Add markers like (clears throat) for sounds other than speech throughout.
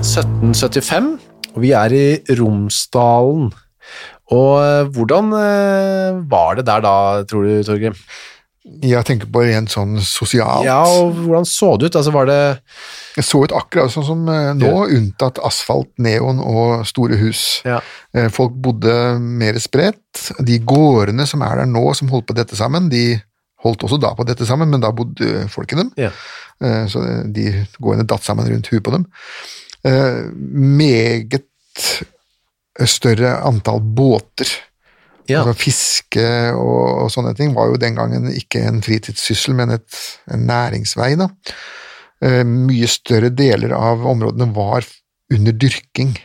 1775, og vi er i Romsdalen. Og eh, hvordan eh, var det der da, tror du, Torgrim? Jeg tenker på rent sånn sosialt. Ja, og hvordan så det ut? Altså, var det Jeg så ut akkurat sånn som eh, nå, unntatt asfalt, neon og store hus. Ja. Folk bodde mer spredt. De gårdene som er der nå, som holdt på dette sammen, de holdt også da på dette sammen, men da bodde folk i dem. Ja. Så de gårdene datt sammen rundt huet på dem. Eh, Meget større antall båter. Ja. Altså fiske og, og sånne ting var jo den gangen ikke en fritidssyssel, men et, en næringsvei. da. Eh, mye større deler av områdene var under dyrking,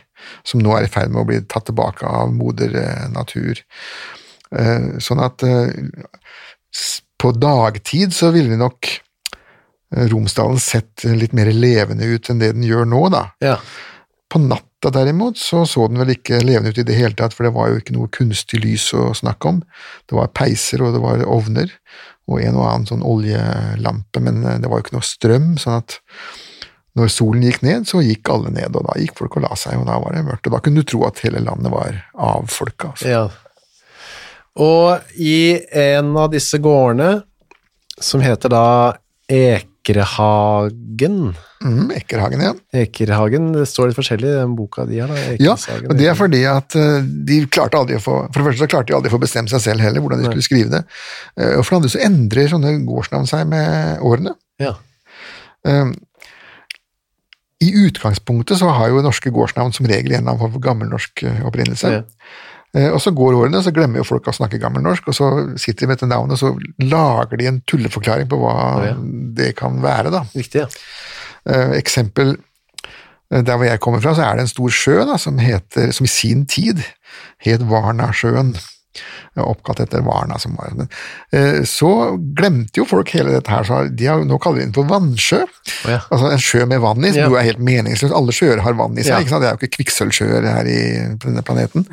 som nå er i ferd med å bli tatt tilbake av moder eh, natur. Eh, sånn at eh, på dagtid så ville vi nok Romsdalen sett litt mer levende ut enn det den gjør nå, da. Ja. På natta derimot så så den vel ikke levende ut i det hele tatt, for det var jo ikke noe kunstig lys å snakke om. Det var peiser og det var ovner og en og annen sånn oljelampe, men eh, det var jo ikke noe strøm, sånn at når solen gikk ned, så gikk alle ned, og da gikk folk og la seg, og da var det mørkt. Og da kunne du tro at hele landet var avfolka. Altså. ja. Og i en av disse gårdene, som heter da Ekerhagen Mm, Ekerhagen, ja. Ekerhagen, det står litt forskjellig i den boka de har. da. Ja, og det er fordi at eh, de klarte aldri å få For det første så klarte de aldri å få bestemt seg selv heller, hvordan de skulle skrive det. Eh, Og for det andre så endrer sånne gårdsnavn seg med årene. Ja. Um, I utgangspunktet så har jo norske gårdsnavn som regel en eller annen form for gammelnorsk eh, opprinnelse. Ja. Eh, Og så går årene, så glemmer jo folk å snakke gammelnorsk, og så sitter de med dette navnet, og så lager de en tulleforklaring på hva Å, ja. det kan være, da. Riktig, ja. Eh, eksempel eh, der hvor jeg kommer fra, så er det en stor sjø da, som, heter, som i sin tid het Varnasjøen. Oppkalt etter Varna. Som var, men, eh, så glemte jo folk hele dette her, så de har, nå kaller de den for vannsjø. Oh, ja. Altså en sjø med vann i, som Ja. jo er helt meningsløst. Alle sjøer har vann i seg, Ja. ikke sant? det er jo ikke kvikksølvsjøer her i, på denne planeten.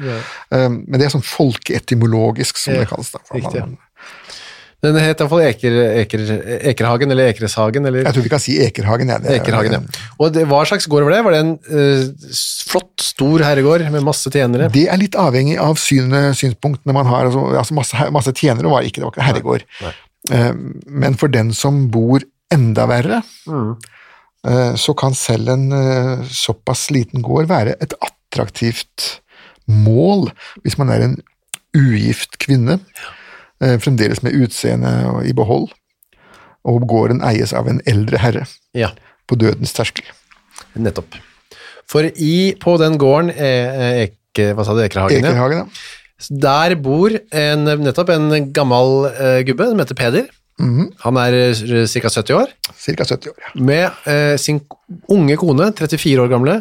Eh, men det er sånn folkeetymologisk, som det kalles. da. for riktig, man- Den het iallfall Eker, Eker, Ekerhagen, eller Ekereshagen, eller Jeg tror vi kan si Ekerhagen. Ja. Det er- Ekerhagen, ja. Og det, hva slags gård var det? Var det en uh, flott, stor herregård med masse tjenere? Det er litt avhengig av syn, synspunktene man har. Altså, altså masse, masse tjenere var ikke, det var ikke herregård. Eh, Men for den som bor enda verre, Mm. uh, så kan selv en såpass liten gård være et attraktivt mål hvis man er en ugift kvinne, eh, fremdeles med utseendet i behold, og gården eies av en eldre herre Ja, på dødens terskel. nettopp. For i, på den gården eh, Eke, hva sa du, Ekerhagen. Ekerhagen, ja. Der bor en, nettopp en gammel eh, gubbe som heter Peder. Han er ca. 70 år, Cirka 70 år, ja. med eh, sin unge kone, 34 år gamle,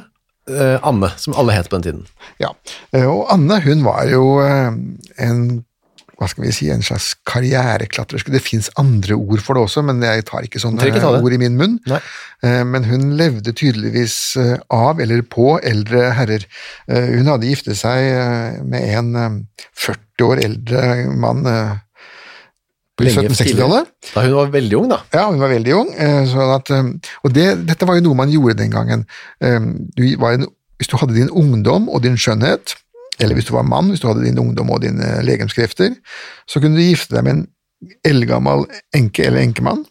eh, Anne, som alle het på den tiden. Ja, eh, og Anne hun var jo eh, en hva skal vi si, en slags karriereklatrer. Det fins andre ord for det også, men jeg tar ikke sånne ikke ta ord i min munn. Nei. Eh, Men hun levde tydeligvis eh, av eller på eldre herrer. Eh, Hun hadde giftet seg med en eh, 40 år eldre mann på 1760-tallet. Da hun var veldig ung, da. Ja, hun var veldig ung. Sånn at, og det, dette var jo noe man gjorde den gangen. Du var en, hvis du hadde din ungdom og din skjønnhet, eller hvis du var mann, hvis du hadde din ungdom og dine legemskrefter, så kunne du gifte deg med en eldgammel enke eller enkemann,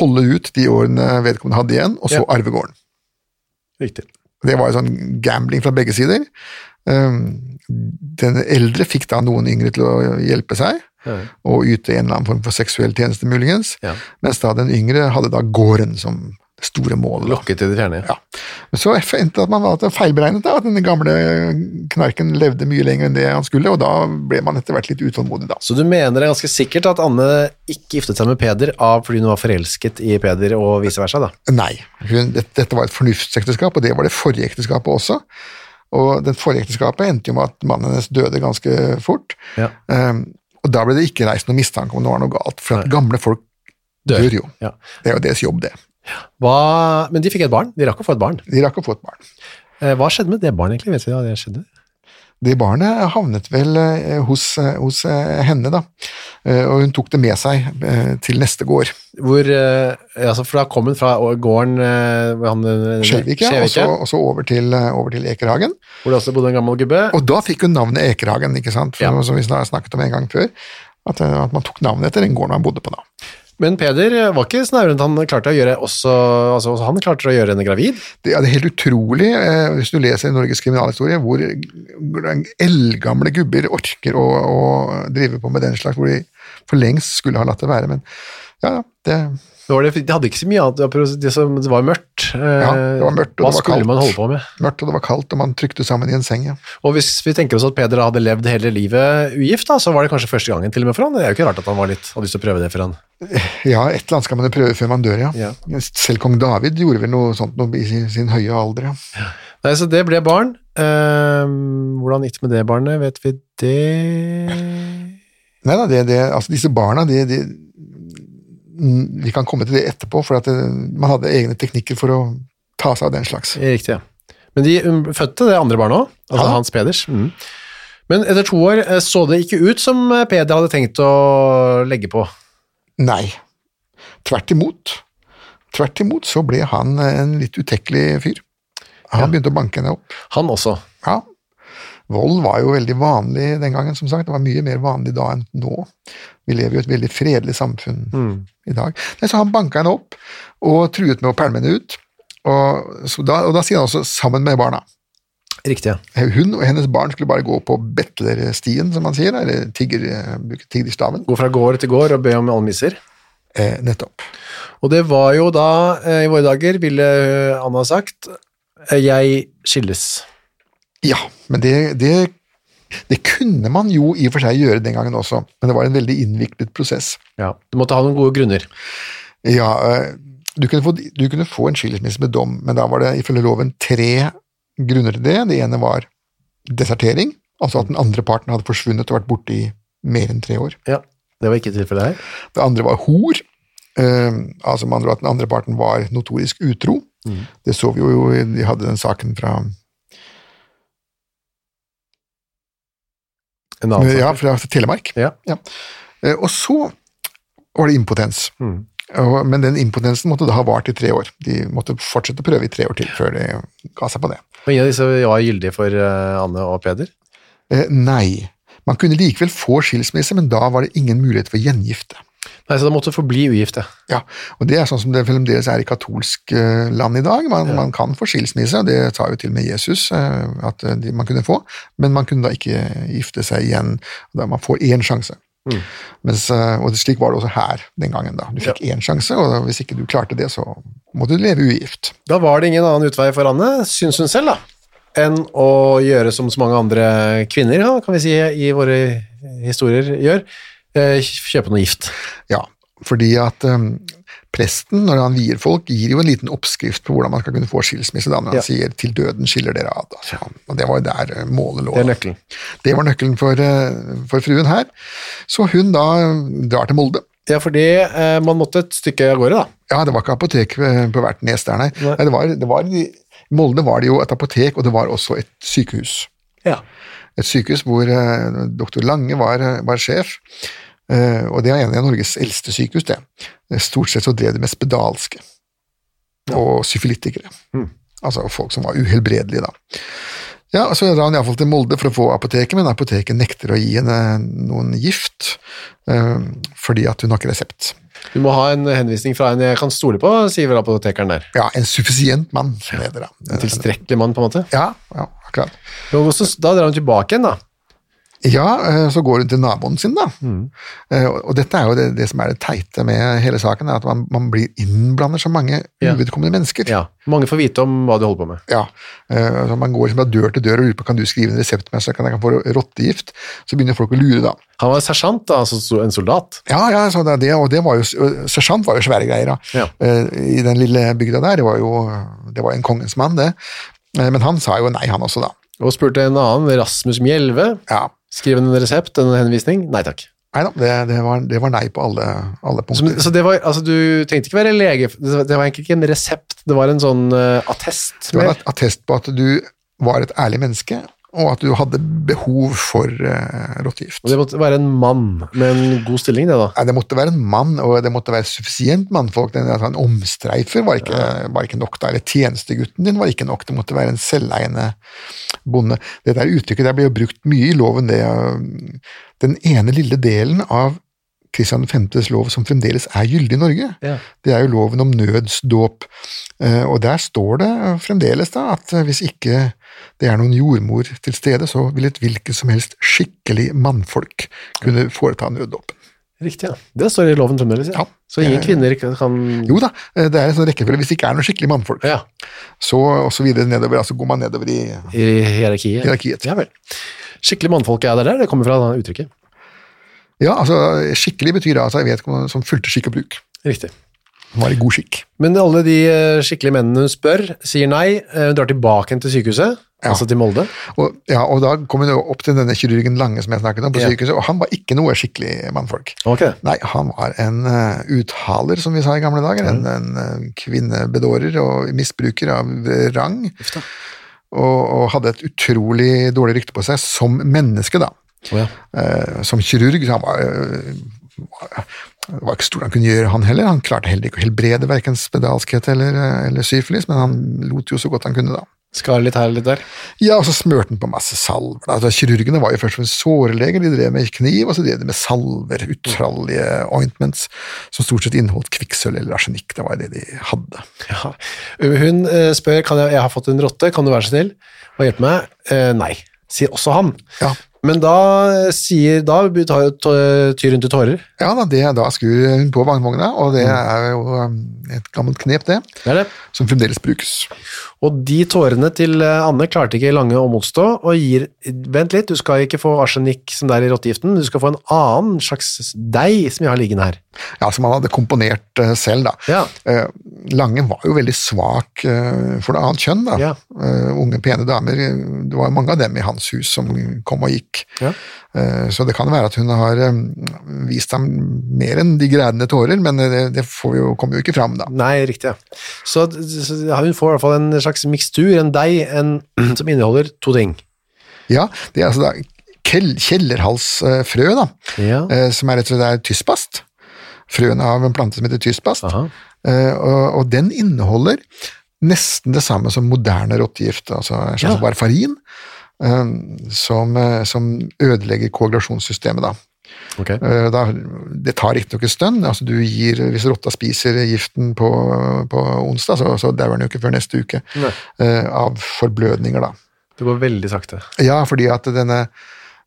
holde ut de årene vedkommende hadde igjen, og så Ja. arve gården. Riktig. Det var jo sånn gambling fra begge sider. Um, Den eldre fikk da noen yngre til å hjelpe seg, Ja. og yte en eller annen form for seksuell tjeneste, muligens, Ja. mens da den yngre hadde da gården som store målet. da. Lokket til det fjerne. Ja. Så endte at man var feilberegnet, da, at den gamle knarken levde mye lenger enn det han skulle, og da ble man etter hvert litt utålmodig, da. Så du mener det er ganske sikkert at Anne ikke giftet seg med Peder av fordi hun var forelsket i Peder og vice versa, da? Nei, hun, dette, var et fornuftsekteskap, og det var det forrige ekteskapet også. Og det forrige ekteskapet endte jo med at mannen hennes døde ganske fort. Ja. Um, og da ble det ikke reist noe mistanke om det var noe galt, for at gamle folk Dør. dør, jo. Ja. Det er jo deres jobb, det. Hva, men de fikk et barn. De rakk å få et barn. De rakk å få et barn. Eh, Hva skjedde med det barnet, egentlig? Vet vi hva det skjedde? Det barnet havnet vel eh, hos, eh, hos henne, da, og hun tok det med seg til neste gård. Hvor, altså for da kom hun fra gården Skjevik, ja, og så, og så over, til, over til Ekerhagen. hvor det også bodde en gammel gubbe. Og da fikk hun navnet Ekerhagen, ikke sant, For, Ja. som vi snakket om en gang før. At, at man tok navnet etter den gården man bodde på da. Men Peder var ikke at han klarte å gjøre også, altså han klarte å gjøre henne gravid. Det er helt utrolig, eh, hvis du leser Norges kriminalhistorie, hvor eldgamle gubber orker å, å drive på med den slags, hvor de for lengst skulle ha latt det være. Men ja, det, Det, var det, de hadde ikke så mye annet, det, som, det var mørkt. Eh, Ja, det var mørkt, og Hva det var skulle kaldt. man holde på med? mørkt og det var kaldt, og man trykte sammen i en seng. Ja. Og hvis vi tenker oss at Peder hadde levd hele livet ugift, da, så var det kanskje første gangen til og med for han. Det er jo ikke rart at han var litt, hadde lyst til å prøve det for han. (laughs) ja, et eller annet skal man prøve før man dør, ja. Ja. Selv kong David gjorde vel noe sånt noe i sin, sin høye alder. Ja. Nei, så det ble barn. Uh, hvordan gikk det med det barnet, vet vi det? Nei da, det, det, altså disse barna, de, de, vi kan komme til det etterpå, for at det, man hadde egne teknikker for å ta seg av den slags. Riktig, ja. Men de um, fødte det andre barnet òg, altså Ja. Hans Peders. Mm. Men etter to år eh, så det ikke ut som eh, Peder hadde tenkt å legge på. Nei, tvert imot. Tvert imot så ble han en litt utekkelig fyr. Han begynte å banke henne opp. Han også. Ja. Vold var jo veldig vanlig den gangen, som sagt. Det var mye mer vanlig da enn nå. Vi lever jo i et veldig fredelig samfunn i dag. Nei, så han banka henne opp og truet med å pælme henne ut. Og, så da, og da sier han også 'sammen med barna'. Riktig. Hun og hennes barn skulle bare gå på betlerstien, som man sier, eller tigger, tiggerstaven. Gå fra gård til gård og be om almisser. Eh, nettopp. Og det var jo da, eh, i våre dager, ville eh, Anna sagt, eh, jeg skilles. Ja, men det, det, det kunne man jo i og for seg gjøre den gangen også, men det var en veldig innviklet prosess. Ja. Du måtte ha noen gode grunner. Ja, eh, du kunne, få, du kunne få en skilsmisse med dom, men da var det ifølge loven tre grunner til det. Det ene var desertering, altså at den andre parten hadde forsvunnet og vært borte i mer enn tre år. Ja, det var ikke tilfellet her. Det andre var hor, eh, altså med andre at den andre parten var notorisk utro. Det så vi jo, de hadde den saken fra, En annen ja, fra Telemark. Ja. Ja. Og så var det impotens. Mm. Men den impotensen måtte da ha vart i tre år. De måtte fortsette å prøve i tre år til før de ga seg på det. Og ingen av disse var gyldige for eh, Anne og Peder. Eh, nei, man kunne likevel få skilsmisse, men da var det ingen mulighet for gjengifte. Nei, så da måtte forbli ugifte. Ja, og Det er sånn som det fremdeles er i katolsk eh, land i dag. Man, man kan få skilsmisse, og det sa jo til og med Jesus eh, at eh, man kunne få, men man kunne da ikke gifte seg igjen. Da man får én sjanse. Mens, eh, og slik var det også her den gangen. da. Du fikk én sjanse, og hvis ikke du klarte det, så måtte du leve ugift. Da var det ingen annen utvei for Anne, syns hun selv, da, enn å gjøre som så mange andre kvinner, kan vi si, i våre historier gjør, kjøpe noe gift. Ja, fordi at um, presten, når han vier folk, gir jo en liten oppskrift på hvordan man skal kunne få skilsmisse, da, når han Ja. sier 'til døden skiller dere ad'. Altså. Og det var jo der eh, målet lå. Det er nøkkelen. Det var nøkkelen for, eh, for fruen her. Så hun da eh, drar til Molde. Ja, fordi eh, man måtte et stykke av gårde, da. Ja, det var ikke apotek eh, på hvert nes der, nei. Nei. nei det var, det var, I Molde var det jo et apotek, og det var også et sykehus. Ja. Et sykehus hvor eh, doktor Lange var, eh, var sjef, eh, og det er en av Norges eldste sykehus, det. Stort sett så drev det med spedalske og syfilittikere. Altså folk som var uhelbredelige, da. Ja, Så drar han iallfall til Molde for å få apoteket, men apoteket nekter å gi henne noen gift, eh, fordi at hun har ikke resept. Du må ha en henvisning fra en jeg kan stole på, sier vel apotekeren der. Ja, en suffisient mann, som det heter. En tilstrekkelig mann, på en måte. Ja, ja, akkurat. Da drar hun tilbake igjen, da. Ja, eh, så går hun til naboen sin, da. Mm. Og og dette er jo det, det som er det teite med hele saken, at man, man blir innblander så mange Ja. uvedkommende mennesker. Ja. Mange får vite om hva du holder på med. Ja, eh, altså Man går liksom fra dør til dør og lurer på kan du skrive en resept med så kan jeg få rottegift. Så begynner folk å lure, da. Han var sersjant, da, altså en soldat. Ja, ja, så det, det, og det var jo, sersjant var jo svære greier da. Ja. Eh, i den lille bygda der. Det var jo det var en kongens mann, det. Eh, Men han sa jo nei, han også, da. Og spurte en annen, Rasmus Mjelve, Ja, skriv en resept, en henvisning. Nei takk. Nei da, det, det, var, det var nei på alle, alle punkter. så det var, altså du trengte ikke være lege, det var, egentlig ikke en resept, det var en sånn uh, attest. Det var en attest på at du var et ærlig menneske, og at du hadde behov for uh, rottegift. Og det måtte være en mann med en god stilling, det da. Nei, det måtte være en mann, og det måtte være suffisient mannfolk. Den, altså en omstreifer var ikke, var ikke nok, da, eller tjenestegutten din var ikke nok. Det måtte være en selveiende bonde. Det der uttrykket der blir jo brukt mye i loven, det uh, Den ene lille delen av Kristian 5.s lov som fremdeles er gyldig i Norge, Ja. det er jo loven om nødsdåp. Eh, Og der står det fremdeles da at eh, hvis ikke det er noen jordmor til stede, så vil et hvilket som helst skikkelig mannfolk kunne foreta nøddåpen. Riktig, ja. Det står i loven fremdeles, ja. Ja. Så ingen kvinner kan... Jo da, eh, det er en sånn rekkefølge. Hvis det ikke er noen skikkelig mannfolk, Ja, så og så videre nedover, altså går man nedover i i hierarkiet. Hierarkiet. Ja vel. Skikkelig mannfolk er det der, det kommer fra uttrykket. Ja, altså skikkelig betyr altså jeg vet som fulgte skikk og bruk. Riktig. Var i god skikk. Men alle de eh, skikkelige mennene hun spør, sier nei, Hun drar tilbake til sykehuset, Ja. altså til Molde. Og, ja, og da kom hun opp til denne kirurgen Lange som jeg snakket om på Ja. sykehuset, og han var ikke noe skikkelig mannfolk. Okay. Nei, han var en uh, uthaler, som vi sa i gamle dager. En, en eh, kvinnebedårer og misbruker av eh, rang. Og, og hadde et utrolig dårlig rykte på seg som menneske, da. Oh, ja. uh, som kirurg. Så han var, uh, det var ikke stort han kunne gjøre, han heller. Han klarte heller ikke å helbrede verken spedalskhet eller, eh, eller syfilis, men han lot jo så godt han kunne, da. Skar litt her, litt der. Ja, og så smørte han på masse salver. Altså, kirurgene var jo først og fremst såreleger, de drev med kniv, og så drev de med salver, utrallige ointments, som stort sett inneholdt kvikksølv eller arsenikk. Det var det de hadde. Ja. Hun eh, spør, kan jeg, jeg har fått en rotte, kan du være så snill å hjelpe meg? Eh, nei, sier også han. Ja. Men da sier, da tar- jo tyren til tårer. Ja da, det, da skrur hun på vognvogna, og det er jo um, et gammelt knep, det, Det er det. som fremdeles brukes. Og de tårene til eh, Anne klarte ikke Lange å motstå, og gir Vent litt, du skal ikke få arsenikk som det er i rottegiften, du skal få en annen slags deig som jeg har liggende her. Ja, som han hadde komponert eh, selv, da. Ja. Eh, Lange var jo veldig svak eh, for det annet kjønn, da. Ja. Eh, unge, pene damer. eh, Det var mange av dem i hans hus som kom og gikk. Ja. Eh, så det kan være at hun har eh, vist ham mer enn de grædende tårer, men det, får vi jo, kommer jo ikke fram, da. Nei, riktig. Ja. Så, så hun får i hvert fall en slags mikstur, en deig, en, (clears throat) som inneholder to ting. Ja, det er altså da kjellerhalsfrø, da, Ja. eh, som er rett og slett er tyspast. Frøene av en plante som heter tyspast. Aha. Og, og den inneholder nesten det samme som moderne rottegift, altså en slags Ja. varfarin, eh, som, eh, som ødelegger koagulasjonssystemet. Da. Ok. Eh, da, det tar riktignok en stund. Altså du gir, hvis rotta spiser giften på, på onsdag, så, så dauer den jo ikke før neste uke eh, av forblødninger. da. Det går veldig sakte. Ja, fordi at denne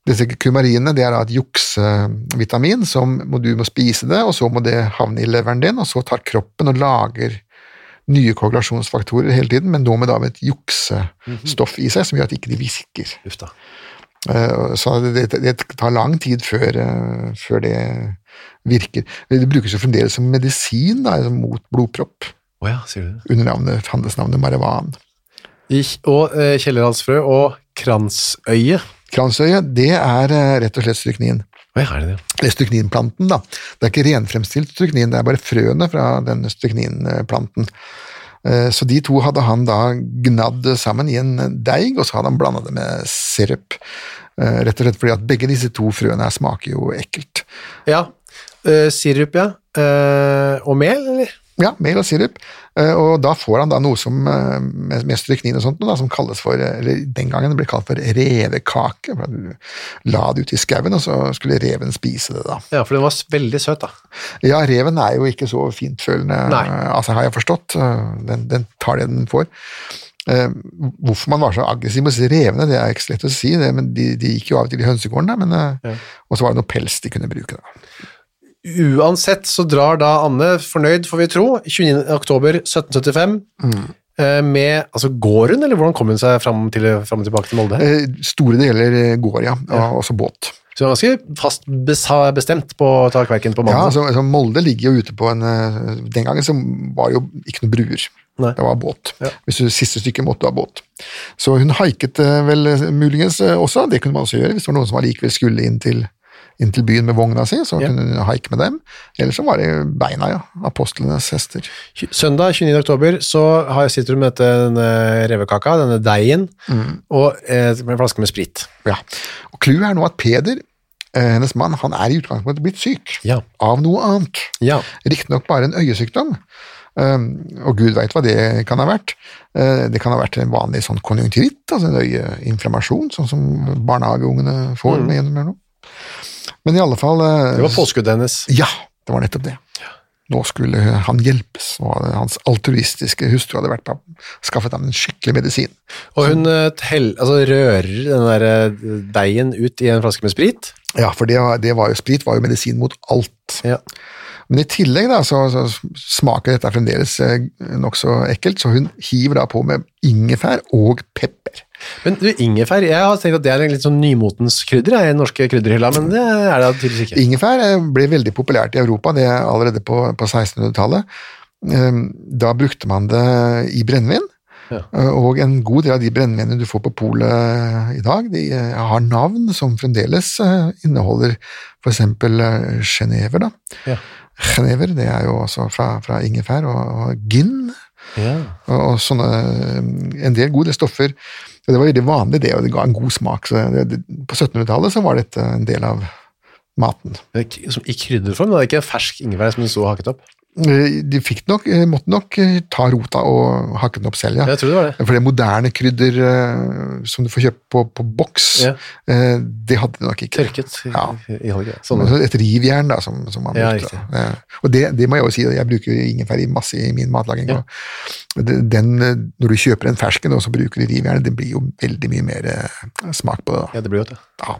disse kumarinene det er et juksevitamin som du må spise det, og så må det havne i leveren din, og så tar kroppen og lager nye koagulasjonsfaktorer hele tiden, men nå med da et juksestoff i seg som gjør at ikke de virker. Ufta. Eh, Så det, det, tar lang tid før, eh, før det virker. Det brukes jo fremdeles som medisin da, altså mot blodpropp, oh ja, under navnet, handelsnavnet Marihuan. Og eh, kjellerhalsfrø og kransøye. Kransøye, det er eh, rett og slett stryknin. Ja, er det det? Eller strykninplanten, da. Det er ikke renfremstilt stryknin, det er bare frøene fra denne strykninplanten. Eh, Så de to hadde han da gnadd sammen i en deig, og så hadde han blanda det med sirup. Eh, Rett og slett fordi at begge disse to frøene her smaker jo ekkelt. Ja. Uh, sirup, ja. Uh, og mel, eller? Ja, mel og sirup. Eh, Og da får han da noe som eh, med, med stryknin og sånt, da, som kalles for eh, Eller den gangen ble kalt for revekake. for Du la det ut i skauen, og så skulle reven spise det, da. Ja, for den var veldig søt, da. Ja, reven er jo ikke så fintfølende, Nei. altså har jeg forstått. Den, den tar det den får. Hvorfor man var så aggressiv mot revene, det er ikke så lett å si, det, men de, de gikk jo av og til i hønsegården, da, men, ja. og så var det noe pels de kunne bruke. da. Uansett så drar da Anne, fornøyd får vi tro, 29. oktober 1775, eh, med, altså går hun, eller hvordan kom hun seg fram, til, fram og tilbake til Molde? Eh, Store deler eh, går, ja, og også båt. Så hun var ganske fast bestemt på å ta kverken på Ja, altså, altså Molde ligger jo ute på en eh, Den gangen så var jo ikke noen bruer. Nei. Det var båt. Ja. Hvis du siste stykket måtte du ha båt. Så hun haiket vel muligens også, det kunne man også gjøre hvis det var noen som allikevel skulle inn til, inn til byen med vogna si, så Ja. kunne hun haike med dem. Eller så var det beina, ja. Apostlenes hester. Søndag 29. oktober så sitter hun med dette, denne revekaka, denne deigen, og eh, en flaske med sprit. Ja. Og Clouet er nå at Peder, eh, hennes mann, han er i utgangspunktet blitt syk. Ja. Av noe annet. Ja. Riktignok bare en øyesykdom, um, og gud veit hva det kan ha vært. Eh, det kan ha vært en vanlig sånn konjunktivitt, altså en øyeinflammasjon, sånn som barnehageungene får med gjennom eller noe. Men i alle fall eh, Det var påskuddet hennes. Ja, det var nettopp det. Nå skulle han hjelpes, og hans altruistiske hustru hadde vært på, skaffet ham en skikkelig medisin. Og hun eh, tell, altså, rører den der eh, deigen ut i en flaske med sprit. Ja, for det, det var jo sprit var jo medisin mot alt. Ja. Men i tillegg da, så, så smaker dette fremdeles eh, nokså ekkelt, så hun hiver da på med ingefær og pepper. Men du, ingefær, jeg har tenkt at det er en litt sånn nymotens krydder i den norske krydderhylla, men det er det tydeligvis ikke. Ingefær eh, ble veldig populært i Europa, det er allerede på, på 1600-tallet. Eh, Da brukte man det i brennevin, Ja. og en god del av de brennevinene du får på polet i dag, de har navn som fremdeles eh, inneholder eh, da. Ja. Genever, det er jo også fra, fra ingefær, og, og gin, Ja. og, og sånne, en del gode stoffer. Det var veldig vanlig det, og det ga en god smak. Så det, på 1700-tallet så var dette en del av maten. I krydderform, det er ikke fersk ingefær som du så hakket opp. Eh, De fikk nok, eh, måtte nok eh, ta rota og hakke den opp selv, ja. Jeg tror det var det. For det moderne krydder som du får kjøpt på, på boks, Ja. det hadde de nok ikke. Tørket Ja. i Sånn, Sånn. et rivjern da, som, som man Ja, brukte. Eh, Og det, det må jeg jo si, jeg bruker ingefær i masse i min matlaging. Ja. Den, når du kjøper en fersken og så bruker du rivjern, det blir jo veldig mye mer smak på det. da. Ja, det blir godt, det. Ja.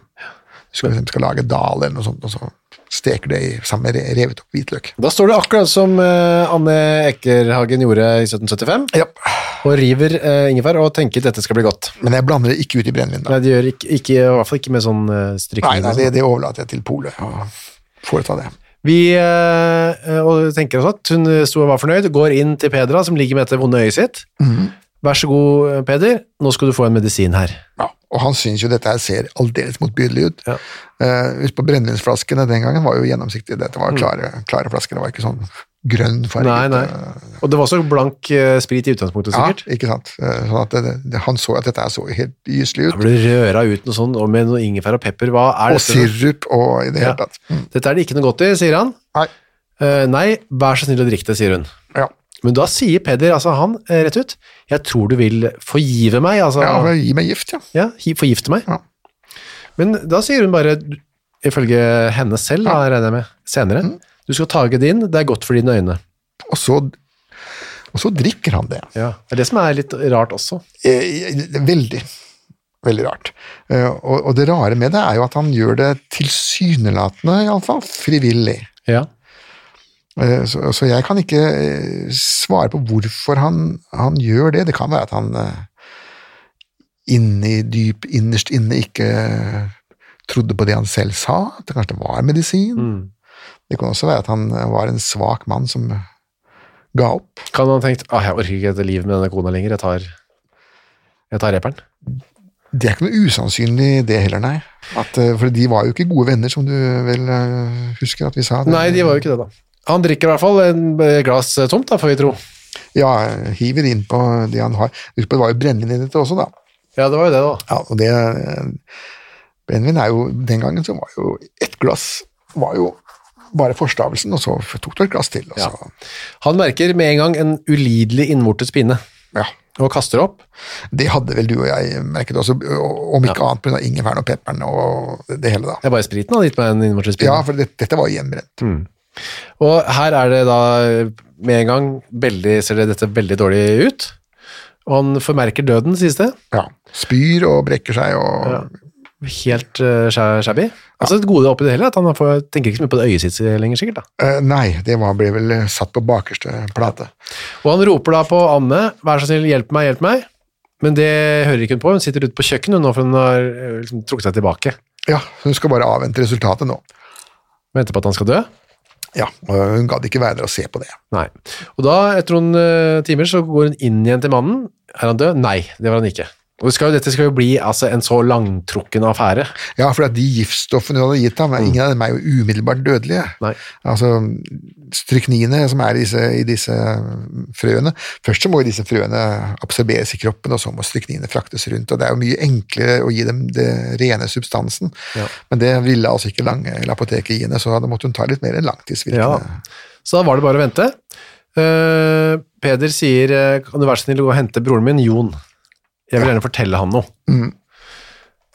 Du skal, for skal lage dal eller noe sånt, og så steker det i, sammen med revet opp hvitløk. Da står det akkurat som uh, Anne Ekerhagen gjorde i 1775, Ja. og river uh, ingefær og tenker at dette skal bli godt. Men jeg blander det ikke ut i brennevin. Nei, det gjør ikke, ikke, i hvert fall ikke med sånn uh, strykning. Nei, nei, det, sånn. det overlater jeg til polet å foreta det. Vi eh, og tenker også at hun sto og var fornøyd, går inn til Pedra, som ligger med dette vonde øyet sitt. Mm. Vær så god, Peder, nå skal du få en medisin her. Ja, og han syns jo dette her ser aldeles motbydelig ut. Ja. Eh, Husk på brennevinsflaskene den gangen var jo gjennomsiktige. Dette var klare, klare flasker, det var ikke sånn grønn farge. Mm. Nei, nei. Og det var så blank eh, sprit i utgangspunktet, sikkert? Ja, ikke sant. Eh, Sånn at det, det, han så at dette her så helt gyselig ut. Han ble røra ut noe sånn, og med noe ingefær og pepper. Hva er Og dette? sirup og i det Ja. hele tatt. Mm. Dette er det ikke noe godt i, sier han. Nei. Eh, nei, vær så snill å drikke det, sier hun. Ja. Men da sier Peder, altså han, eh, rett ut, jeg tror du vil forgive meg, altså, ja, Gi meg gift, ja. ja forgifte meg. Ja. Men da sier hun bare, ifølge henne selv, da, regner jeg med, senere, Mm. du skal tage det inn, det er godt for dine øyne. Og så, og så drikker han det. Ja. Det er det som er litt rart også. Eh, Veldig. Veldig rart. Eh, Og, og det rare med det er jo at han gjør det tilsynelatende, iallfall, frivillig. Ja. Eh, Så, så jeg kan ikke eh, svare på hvorfor han, han gjør det. Det kan være at han eh, inni, dyp innerst inne ikke trodde på det han selv sa, at det kanskje var medisin. Det kan også være at han var en svak mann som ga opp. Kan han ha tenkt ah, jeg orker ikke et livet med denne kona lenger, jeg tar, jeg tar reperen? Det er ikke noe usannsynlig det heller, nei. At, for de var jo ikke gode venner, som du vel husker at vi sa. Det- Nei, de var jo ikke det, da. Han drikker i hvert fall en eh, glass eh, tomt, da, får vi tro. Ja, hiver inn på det han har. Husk på, det var jo brennevin i dette også, da. Ja, det var jo det, da. Ja, og det eh, Brennevin er jo Den gangen så var jo ett glass var jo bare forstavelsen, og så tok du et glass til. Så, Han merker med en gang en ulidelig innvortes pine. ja. og kaster opp. Det hadde vel du og jeg merket også, om ikke annet pga. ingefæren og pepperen og det, hele, da. Det er bare spriten han har gitt meg en innvortes pine? Ja, for det, dette var jo hjemmebrent. Og her er det da med en gang veldig, ser det dette veldig dårlig ut. Og han formerker døden, sies det. Ja. Spyr og brekker seg og Helt uh, shabby. Altså et gode oppi det hele, at han får, tenker ikke så mye på det øyet sitt lenger, sikkert. da. Uh, Nei, det var, ble vel satt på bakerste plate. Og han roper da på Anne, vær så snill, hjelp meg, hjelp meg. Men det hører ikke hun på, hun sitter ute på kjøkkenet nå, for hun har eh, liksom, trukket seg tilbake. Ja, hun skal bare avvente resultatet nå. Vente på at han skal dø. Ja, hun gadd ikke være der og se på det. Nei. Og da, etter noen eh, timer, så går hun inn igjen til mannen. Er han død? Nei, det var han ikke. Og skal, jo- dette skal jo bli altså, en så langtrukken affære. Ja, for de giftstoffene hun hadde gitt ham, ingen av dem er jo umiddelbart dødelige. Nei. Altså, Stryknine som er i disse, i disse frøene Først så må disse frøene absorberes i kroppen, og så må strykninene fraktes rundt. og Det er jo mye enklere å gi dem det rene substansen, Ja. men det ville altså ikke lange apoteket gi henne, så da måtte hun ta litt mer enn langtidsvirkende. Ja. Så da var det bare å vente. Uh, Peder sier eh, kan du være så snill å gå og hente broren min, Jon. Jeg vil gjerne fortelle han noe. Mm.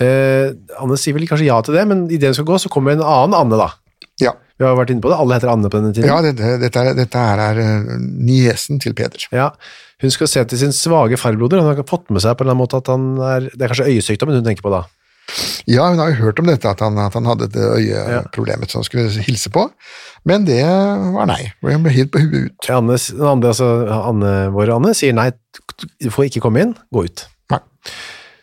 Eh, Anne sier vel kanskje ja til det, men idet hun skal gå, så kommer en annen Anne, da. Ja, Vi har vært inne på det, alle heter Anne på denne tiden. ja dette, dette, er, dette er, er eh, niesen til Peder. Ja, Hun skal se til sin svake farbroder. Hun har fått med seg på en eller annen måte at han er Det er kanskje øyesykdommen hun tenker på da. Ja, hun har jo hørt om dette, at han, at han hadde det øyeproblemet som han skulle hilse på, men det var nei. Hun ble helt på huet ut. Anne, Anne, altså Anne, vår Anne sier nei, du får ikke komme inn, gå ut.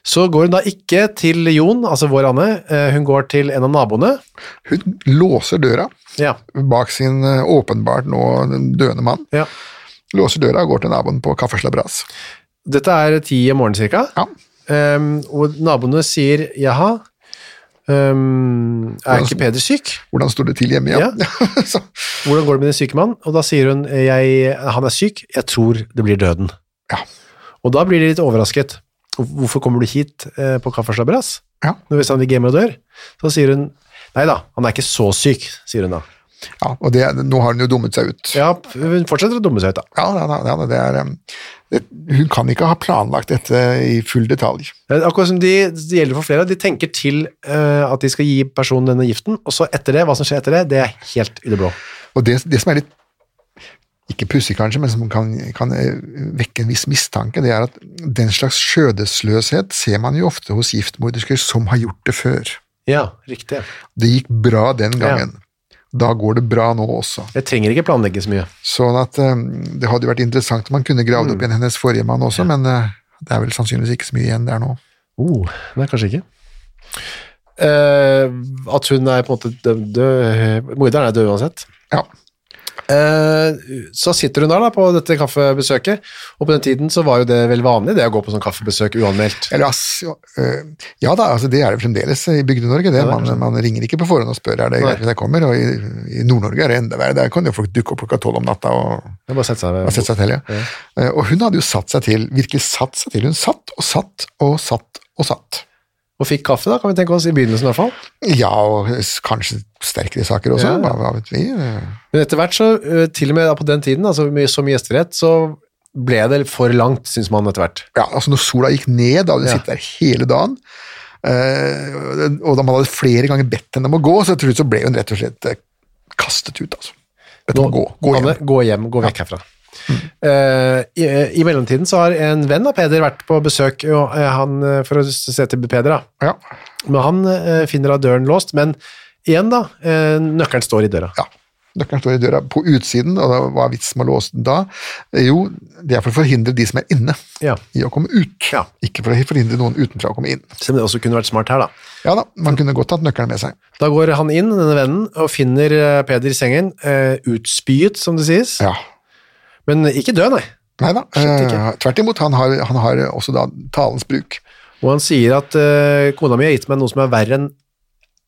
Så går hun da ikke til Jon, altså vår Anne, eh, hun går til en av naboene. Hun låser døra Ja, bak sin eh, åpenbart nå døende mann. ja. Låser døra og går til naboen på kaffeslabras. Dette er ti om morgenen cirka, Ja. Um, og naboene sier jaha, Um, er ikke Peder syk? Hvordan står det til hjemme? Ja. Ja. (laughs) Hvordan går det med din syke mann? Og da sier hun jeg, han er syk, jeg tror det blir døden. ja. Og da blir de litt overrasket. Hvorfor kommer du hit eh, på kaffeslabberas? Ja. Når hvis han hjemme og dør? Så sier hun nei da, han er ikke så syk, sier hun da. ja, og det, nå har hun jo dummet seg ut. Ja, hun fortsetter å dumme seg ut da. Ja, ja, ja, det er, det, hun kan ikke ha planlagt dette i full detalj. Det Akkurat som de, det gjelder for flere, de tenker til uh, at de skal gi personen denne giften, og så etter det, hva som skjer etter det, det er helt i det blå. Og det, det som er litt ikke pussig kanskje, men som kan, kan eh, vekke en viss mistanke, det er at den slags skjødesløshet ser man jo ofte hos giftmordersker som har gjort det før. Ja, riktig. Det gikk bra den gangen. Da går det bra nå også. Jeg trenger ikke planlegge så mye. Sånn at um, Det hadde vært interessant om man kunne gravd opp igjen hennes forrige mann også, men uh, det er vel sannsynligvis ikke så mye igjen der nå. Oh, nei, kanskje ikke. Uh, at hun er på en måte død Morderen er død uansett. Ja. Eh, så sitter hun der da på dette kaffebesøket, og på den tiden så var jo det vel vanlig det å gå på sånn kaffebesøk uanmeldt. Eller, ass, ja, da, altså det er det fremdeles i Bygde-Norge. det. Man, man ringer ikke på forhånd og spør er det greit hvis jeg kommer, og i, i Nord-Norge er det enda verre. Der kan jo folk dukke opp klokka tolv om natta og bare sette seg og sette seg til. Ja. Ja. Eh, Og hun hadde jo satt seg til, virkelig satt seg til. Hun satt og satt og satt og satt. Og fikk kaffe, da, kan vi tenke oss, i begynnelsen i hvert fall. Ja, og kanskje sterkere saker også, Ja, ja. hva, vet vi. Eh, Men etter hvert, så, eh, til og med på den tiden, altså med så mye gjestelighet, så ble det for langt, syns man etter hvert. Ja, altså når sola gikk ned, da hadde hun Ja. sittet der hele dagen, eh, og da man hadde flere ganger bedt henne om å gå, så til slutt så ble hun rett og slett kastet ut, altså. Bedt gå, gå hjem. Gå hjem, gå vekk herfra. Eh, i, I mellomtiden så har en venn av Peder vært på besøk og, uh, han, eh, for å se til Peder. da. Ja, Men han uh, finner da døren låst, men igjen da, eh, nøkkelen står i døra. ja. Nøkkelen står i døra på utsiden, og da, hva er vitsen med å låse den da? Jo, det er for å forhindre de som er inne Ja. i å komme ut, Ja. ikke for å forhindre noen utenfra å komme inn. Selv om det også kunne vært smart her, da. Ja da, man kunne godt hatt nøkkelen med seg. Da går han inn, denne vennen, og finner eh, Peder i sengen, eh, utspyet, som det sies. Ja. Men ikke død, nei. Nei da, eh, tvert imot, han har, han har også da talens bruk. Og han sier at uh, kona mi har gitt meg noe som er verre enn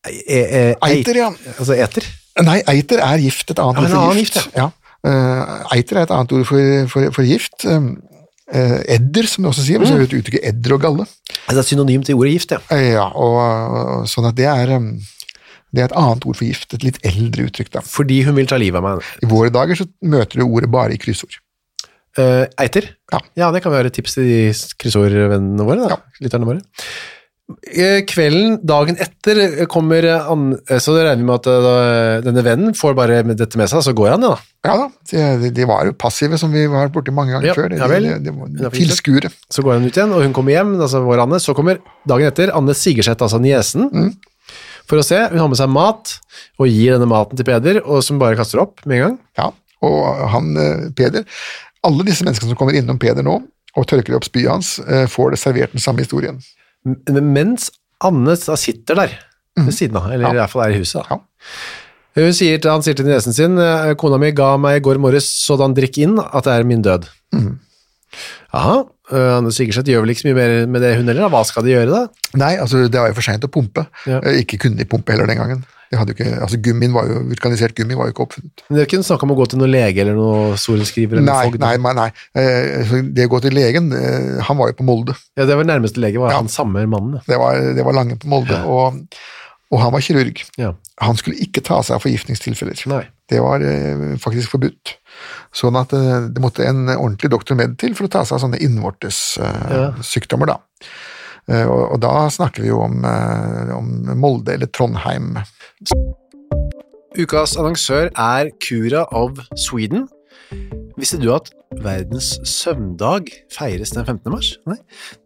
e e Eiter, ja. Altså eter. Nei, eiter er gift, et annet Ja, ord for gift. gift, ja. uh, eiter er et annet ord for, for, for gift. Um, edder, som vi også sier, Mm. vet uttrykket edder og galle. Altså, det er synonym til ordet gift, ja. Ja, og, og sånn at det er, um, det er et annet ord for gift, et litt eldre uttrykk da. Fordi hun vil ta livet av meg. I våre dager så møter du ordet bare i kryssord. Uh, eiter? Ja. det kan være et tips til de kryssordvennene våre, da. lytterne våre. Eh, Kvelden, dagen etter, eh, kommer an, Så så regner vi med at denne vennen får bare dette med seg, så går han, ja. Ja da, de, de var jo passive, som vi var borti mange ganger Ja, før. Ja vel. de, de, tilskuere. Så går han ut igjen, og hun kommer hjem, altså vår Anne. Så kommer dagen etter Anne Sigerseth, altså niesen, for å se. Hun har med seg mat, og gir denne maten til Peder, og som bare kaster opp med en gang. Ja, og han, eh, Peder, alle disse menneskene som kommer innom Peder nå, og tørker opp spyet hans, eh, får det servert den samme historien. Men Mens Anne sitter der ved siden av, eller Ja. i hvert fall er i huset. Da. Ja. Hun sier til, han sier til niesen sin, eh, kona mi ga meg i går morges sådan drikk inn at det er min død. Jaha, eh, Anne Sigerseth gjør vel ikke så mye mer med det hun heller, da. Hva skal de gjøre da? Nei, altså det var jo for sent å pumpe. Ja. Eh, Ikke kunne de pumpe heller den gangen. Ikke, altså gummin var jo, Vulkanisert gummi var jo ikke oppfunnet. Men Det er ikke snakk om å gå til noen lege eller noen sorenskriver eller Nei, nei, nei. nei. Eh, Det å gå til legen eh, Han var jo på Molde. Ja, det var nærmeste lege, var Ja. han samme mannen. Det var, det var Lange på Molde. Og, og han var kirurg. Ja. Han skulle ikke ta seg av forgiftningstilfeller. Nei. Det var eh, faktisk forbudt. Sånn at eh, det måtte en ordentlig doktor med til for å ta seg av sånne innvortes eh, Ja. sykdommer, da. Eh, og, og da snakker vi jo om, eh, om Molde eller Trondheim. Ukas annonsør er Cura of Sweden. Visste du at verdens søvndag feires den 15. mars? Nei.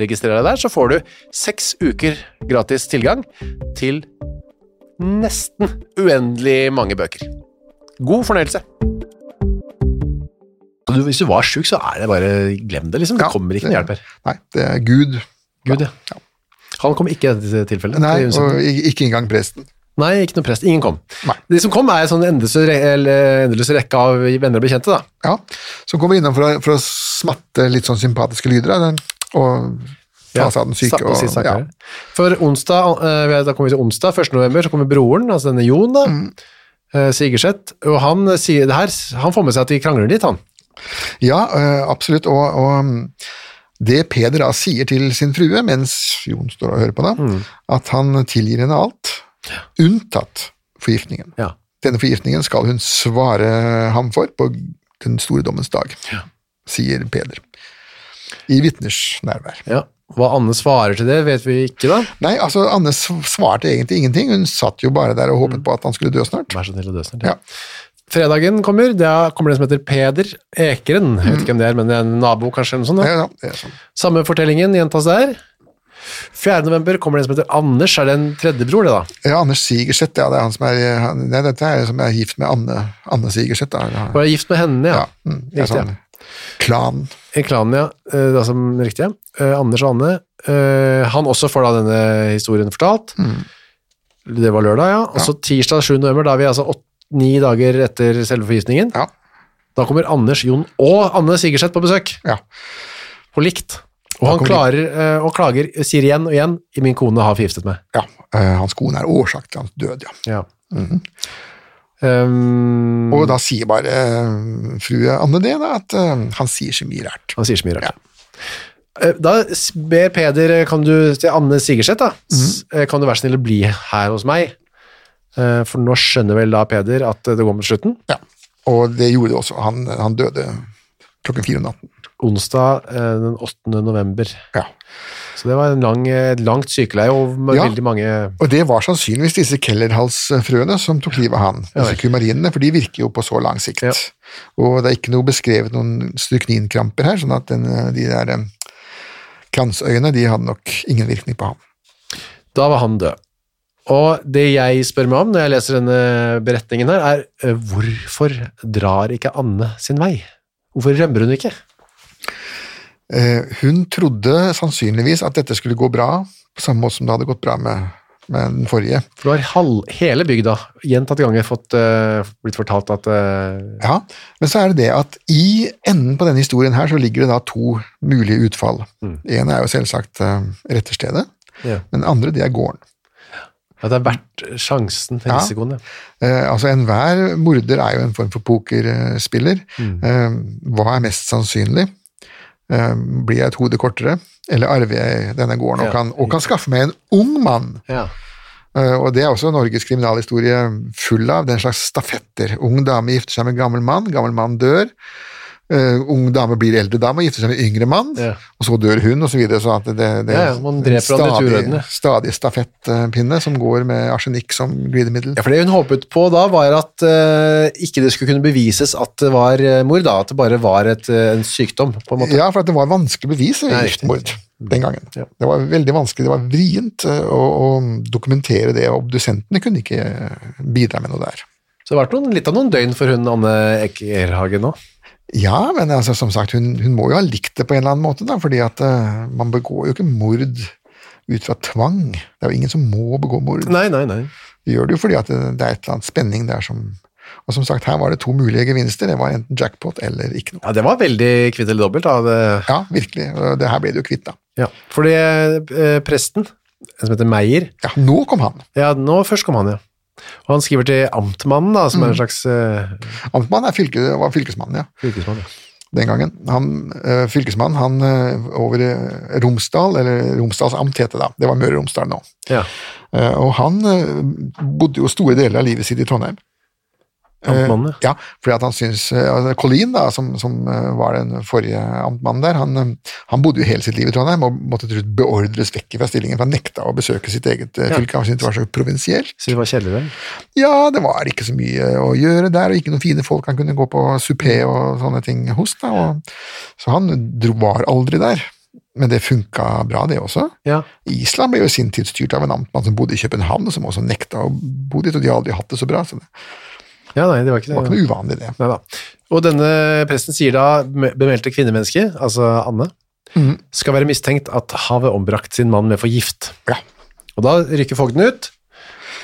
registrer deg der, så får du seks uker gratis tilgang til nesten uendelig mange bøker. God fornøyelse. Du, hvis du var sjuk, så er det bare glem det, liksom. Det Ja, kommer ikke noe hjelp her. Nei, det er Gud. Gud, ja. Han kom ikke i dette tilfellet. Nei, til og ikke engang presten. Nei, ikke noen prest. Ingen kom. Nei. De som kom, er en sånn endeløs rekke av venner og bekjente, da. Ja, som kommer innom for å, for å smatte litt sånn sympatiske lyder den, og av den syke. Og ja. For onsdag, eh, da kommer vi til onsdag, 1. november, så kommer broren, altså denne Jon da, Mm. eh, Sigerseth, og han sier det her, han får med seg at de krangler litt, han. ja, eh, absolutt. Og, og um, det Peder da sier til sin frue, mens Jon står og hører på da, Mm. at han tilgir henne alt, unntatt forgiftningen. Ja. Denne forgiftningen skal hun svare ham for på den store dommens dag, sier Peder. I vitners nærvær. Ja. Hva Anne svarer til det, vet vi ikke da. Nei, altså Anne sv- svarte egentlig ingenting, hun satt jo bare der og håpet på at han skulle dø snart. Vær så snill å dø snart. Ja. Fredagen kommer, da kommer det en som heter Peder Ekeren, jeg vet ikke hvem det er, men det er en nabo kanskje, eller noe sånt. Da. Ja, ja, det er sånn. Samme fortellingen gjentas der. 4. november kommer det en som heter Anders, er det en tredjebror det da? Ja, Anders Sigerseth, ja, det er han som er han, Nei, dette er som er gift med Anne, Anne Sigerseth. Da. Og er gift med henne, ja. ja, mm, det er sånn klan. En klan, ja. Eh, er som riktig, ja. Eh, Anders og Anne. Eh, han også får da denne historien fortalt. Det var lørdag, ja. Og så tirsdag 7. november, da er vi altså åtte, ni dager etter selve forgiftningen. Ja, Da kommer Anders, Jon og Anne Sigerseth på besøk, ja. på likt. Og han klarer, eh, og klager, sier igjen og igjen, min kone har forgiftet meg. ja. eh, hans kone er årsak til hans død, ja. Ja. Um, Og da sier bare uh, frue Anne det, da, at uh, han sier så mye rart. Han sier så mye rart. Eh, Da ber Peder, kan du, til Anne Sigerseth da, mm. kan du være snill å bli her hos meg? For nå skjønner vel da Peder at det går mot slutten. Ja. Og det gjorde det også. Han, han døde klokken fire om natten. Onsdag den 8. november. Ja. Så det var en lang, et langt sykeleie og Ja. veldig mange Og det var sannsynligvis disse kellerhalsfrøene som tok livet av han, disse kumarinene, for de virker jo på så lang sikt. Ja. Og det er ikke noe beskrevet noen strykninkramper her, sånn at den, de der eh, kransøyene, de hadde nok ingen virkning på ham. Da var han død. Og det jeg spør meg om når jeg leser denne beretningen her, er eh, hvorfor drar ikke Anne sin vei? Hvorfor rømmer hun ikke? Eh, hun trodde sannsynligvis at dette skulle gå bra, på samme måte som det hadde gått bra med, med den forrige. For du har halv, hele bygda gjentatte ganger fått, eh, blitt fortalt at eh, Ja, men så er det det at i enden på denne historien her så ligger det da to mulige utfall. Mm. En er jo selvsagt uh, retterstedet, ja, men den andre det er gården. at det er verdt sjansen, Ja. risikoen. Ja. Eh, altså Enhver morder er jo en form for pokerspiller. Mm. Eh, hva er mest sannsynlig? Eh, blir jeg et hode kortere, eller arver jeg denne gården og kan, og kan skaffe meg en ung mann? Ja. Eh, og det er også Norges kriminalhistorie full av, den slags stafetter. Ung dame gifter seg med gammel mann, gammel mann dør. Eh, ung dame blir eldre dame og gifter seg med yngre mann, Ja. og så dør hun, og så videre. Så det, det, det, Ja, man dreper hverandre stadig stafettpinne som går med arsenikk som glidemiddel. Ja, for det hun håpet på da, var at uh, ikke det skulle kunne bevises at det var mor mord, da, at det bare var et, eh, en sykdom, på en måte. Ja, for at det var vanskelig å bevise giftmord den gangen. Ja. Det var veldig vanskelig, det var vrient eh, å, å dokumentere det, og obdusentene kunne ikke eh, bidra med noe der. Så det har vært noen, litt av noen døgn for hun Anne Ekerhagen nå. Ja, men altså, som sagt, hun, hun må jo ha likt det på en eller annen måte, da, fordi at uh, man begår jo ikke mord ut fra tvang. Det er jo ingen som må begå mord. Nei, nei, nei. De gjør det jo fordi at det, det er et eller annet spenning der som Og som sagt, her var det to mulige gevinster. Det var enten jackpot eller ikke noe. Ja, det var veldig kvitt eller dobbelt. Da. Det, Ja, virkelig. Det her ble det jo kvitt, da. ja. Fordi eh, presten, en som heter Meyer, Ja, nå kom han. ja, nå først kom han, ja. Og han skriver til amtmannen, da, som er en slags uh... Amtmann er fylke, var fylkesmannen, ja. fylkesmann. Ja. den gangen. Han, uh, fylkesmannen han uh, over Romsdal, eller Romsdals amt het det da, det var Møre og Romsdal nå. Ja. Eh, og han eh, bodde jo store deler av livet sitt i Trondheim. Amtmannen, ja. ja, fordi at han syns eh, altså, Collin, da, som, som eh, var den forrige amtmannen der, han, eh, han bodde jo hele sitt liv i Trondheim og måtte til slutt beordres vekk fra stillingen, for han nekta å besøke sitt eget eh, Ja. fylke. Han syntes det var så provinsielt. Så det var kjedelig. Ja, det var ikke så mye å gjøre der, og ikke noen fine folk han kunne gå på supé og sånne ting hos. Da, og, så han dro, var aldri der. Men det funka bra, det også. Ja. Island ble jo i sin tid styrt av en amtmann som bodde i København, og som også nekta å bo dit, og de har aldri hatt det så bra. Så det. Ja, nei, det var ikke Det var ikke noe uvanlig, det. Nei. Og denne presten sier da bemeldte kvinnemennesket, altså Anne, mm. skal være mistenkt at havet ombrakt sin mann med forgift. Ja. Og da rykker fogden ut,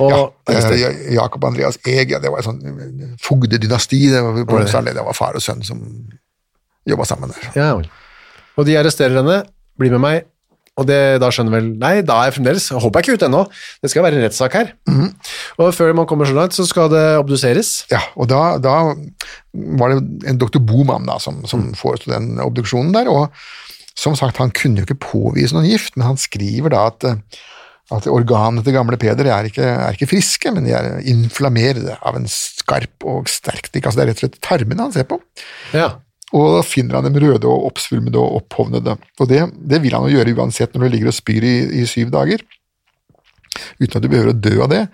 og Ja, Jakob Andreas Eg, det var et sånt eh, fogdedynasti. Det var, på det. det var far og sønn som jobba sammen der. Ja. Og de arresterer henne, blir med meg, og det, da skjønner vel Nei, da er jeg fremdeles Håper jeg ikke ut ennå. Det skal være en rettssak her. Mhm. Og før man kommer så langt, så skal det obduseres. Ja, og da, da var det en doktor Boman da, som, som foresto den obduksjonen der, og som sagt, han kunne jo ikke påvise noen gift, men han skriver da at, eh, at organene til gamle Peder er ikke, er ikke friske, men de er inflammerede av en skarp og sterk drikk. Altså det er rett og slett tarmene han ser på. Ja. Og da finner han dem røde og oppsvulmede og opphovnede. Og det, det vil han jo gjøre uansett når du ligger og spyr i, i syv dager. Uten at du behøver å dø av det.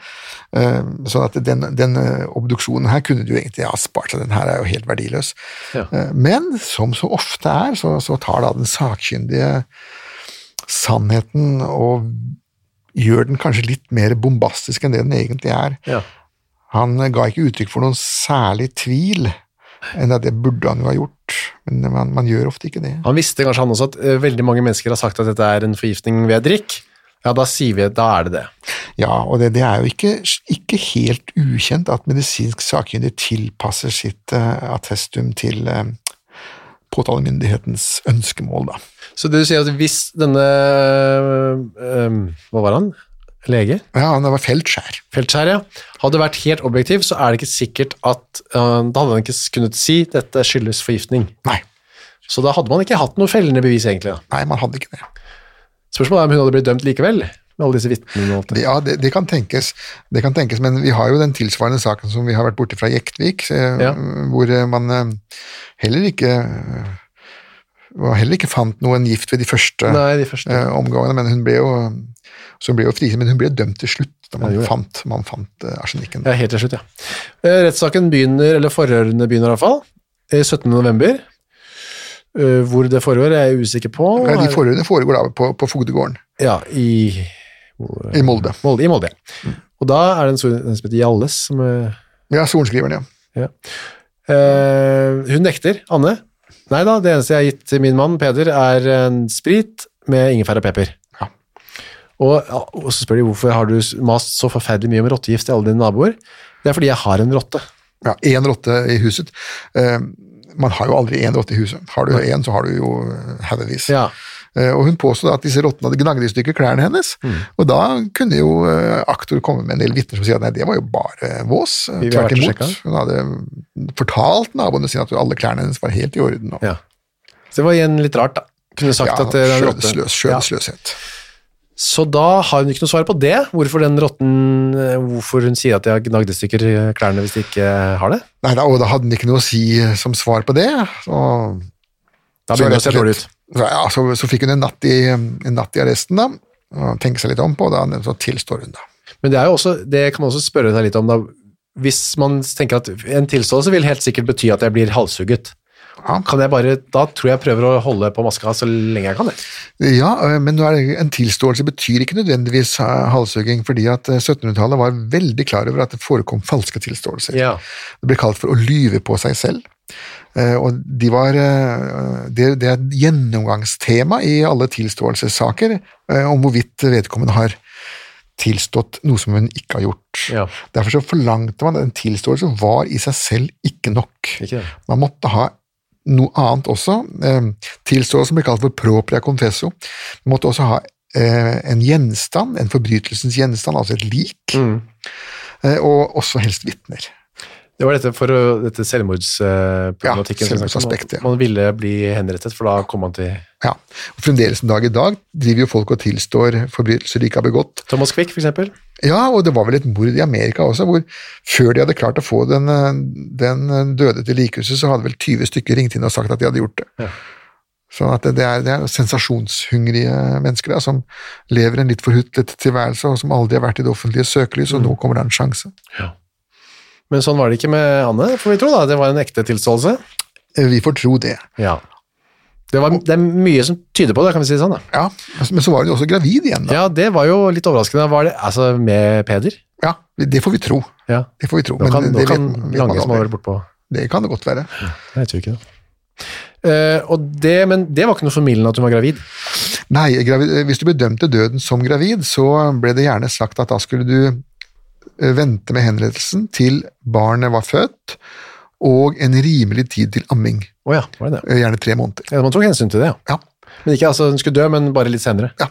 Eh, Sånn at den, den eh, obduksjonen her kunne du egentlig ha spart seg, den her er jo helt verdiløs. Ja. Eh, Men som så ofte er, så, så tar da den sakkyndige sannheten og gjør den kanskje litt mer bombastisk enn det den egentlig er. ja. Han ga ikke uttrykk for noen særlig tvil, enn at det burde han jo ha gjort, men man, man gjør ofte ikke det. Han visste kanskje han også at eh, veldig mange mennesker har sagt at dette er en forgiftning ved drikk. Ja, da sier vi da er det det. Ja, og det, det er jo ikke, ikke helt ukjent at medisinsk sakkyndig tilpasser sitt uh, attestum til uh, påtalemyndighetens ønskemål, da. Så det du sier at hvis denne uh, Hva var han? Lege? Ja, han var feltskjær. Feltskjær, ja. Hadde vært helt objektiv, så er det ikke sikkert at uh, Da hadde han ikke kunnet si dette skyldes forgiftning. Nei, Så da hadde man ikke hatt noe fellende bevis, egentlig. Da. nei, man hadde ikke det. Spørsmålet er om hun hadde blitt dømt likevel, med alle disse vitnene. Ja, det, det, kan tenkes, det kan tenkes, men vi har jo den tilsvarende saken som vi har vært borte fra Jektvik, Ja. hvor eh, man eh, heller ikke og heller ikke fant noen gift ved de første Nei, de første. Uh, omgangene, men hun ble jo så hun ble jo frikjent, men hun ble dømt til slutt da man Ja, fant, man fant eh, arsenikken. Ja, helt til slutt, ja. Eh, Rettssaken begynner, eller forhørene begynner i hvert fall, eh, 17. november. Hvor det foregår er jeg usikker på. Ja, de forhørene foregår da på, på Fogdegården Ja, i hvor- i Molde. Molde, i Molde. ja. Og da er det en en som heter Hjalles som eh, Ja, sorenskriveren, ja. eh, Hun nekter, Anne. Nei da, det eneste jeg har gitt til min mann, Peder, er en sprit med ingefær og pepper. Og, og så spør de hvorfor har du mast så forferdelig mye om rottegift til alle dine naboer. Det er fordi jeg har en rotte. ja. Én rotte i huset. Uh, man har jo aldri én rotte i huset. Har du én, så har du jo eh, haugevis. Ja. Eh, Og hun påstod at disse rottene hadde gnagd i stykker klærne hennes. Mm. Og da kunne jo eh, aktor komme med en del vitner som sier at nei, det var jo bare vås. Eh, Tvert imot. Hun hadde fortalt naboene sine at alle klærne hennes var helt i orden. Ja. Så det var igjen litt rart, da. Kunne sagt ja, at det er rotte. skjødesløs, Ja. Så da har hun ikke noe svar på det, hvorfor den rotten eh, Hvorfor hun sier at de har gnagd i stykker klærne hvis de ikke har det. Nei, da, og da hadde hun ikke noe å si som svar på det. Så, Da begynner det å se dårlig ut. Så, ja, så, så fikk hun en natt, i, en natt i arresten, da. Og tenke seg litt om på, og da så tilstår hun, da. Men det er jo også, det kan man også spørre seg litt om da. Hvis man tenker at en tilståelse vil helt sikkert bety at jeg blir halshugget. Ja. Kan jeg bare, da tror jeg jeg prøver å holde på maska så lenge jeg kan. Det. Ja, men er en tilståelse betyr ikke nødvendigvis halshugging, fordi at øh, 1700-tallet var veldig klar over at det forekom falske tilståelser. Ja. Det ble kalt for å lyve på seg selv. Og de var, det, det er et gjennomgangstema i alle tilståelsessaker om hvorvidt vedkommende har tilstått noe som hun ikke har gjort. Ja. Derfor så forlangte man at en tilståelse var i seg selv ikke nok. Ikke. Man måtte ha noe annet også. Eh, Tilståelsen ble kalt for propria confesso. Man måtte også ha eh, en gjenstand, en forbrytelsens gjenstand, altså et lik, Mm. eh, og også helst vitner. Det var dette for dette selvmordsproblematikken. Ja, selvmordsaspektet, ja. Man ville bli henrettet, for da kom man til Ja, og Fremdeles en dag i dag driver jo folk og tilstår forbrytelser de ikke har begått. Thomas Quick, eksempel. Ja, og det var vel et mord i Amerika også, hvor før de hadde klart å få den, den døde til likhuset, så hadde vel 20 stykker ringt inn og sagt at de hadde gjort det. Ja. Sånn at det, det, er, det er sensasjonshungrige mennesker da, som lever en litt forhutlet tilværelse, og som aldri har vært i det offentlige søkelys, og nå kommer det en sjanse. Men sånn var det ikke med Anne, får vi tro. da. Det var en ekte tilståelse. Vi får tro det. Ja. Det, var, det er mye som tyder på det, kan vi si det sånn. da. Ja, Men så var hun jo også gravid igjen, da. Ja, det var jo litt overraskende. Var det altså med Peder? Ja, det får vi tro. Ja. Det får vi tro. Nå kan, men det kan vet, vet Lange som har vært bortpå Det kan det godt være. Jeg tror ikke det. Uh, det, men det var ikke noe formildende at hun var gravid. Nei, gravid, hvis du ble dømt til døden som gravid, så ble det gjerne sagt at da skulle du vente med henrettelsen til barnet var født, og en rimelig tid til amming. Oh ja, var det det? Eh, Gjerne tre måneder. Ja, man tok hensyn til det, ja. Ja. Men ikke altså hun skulle dø, men bare litt senere. Ja.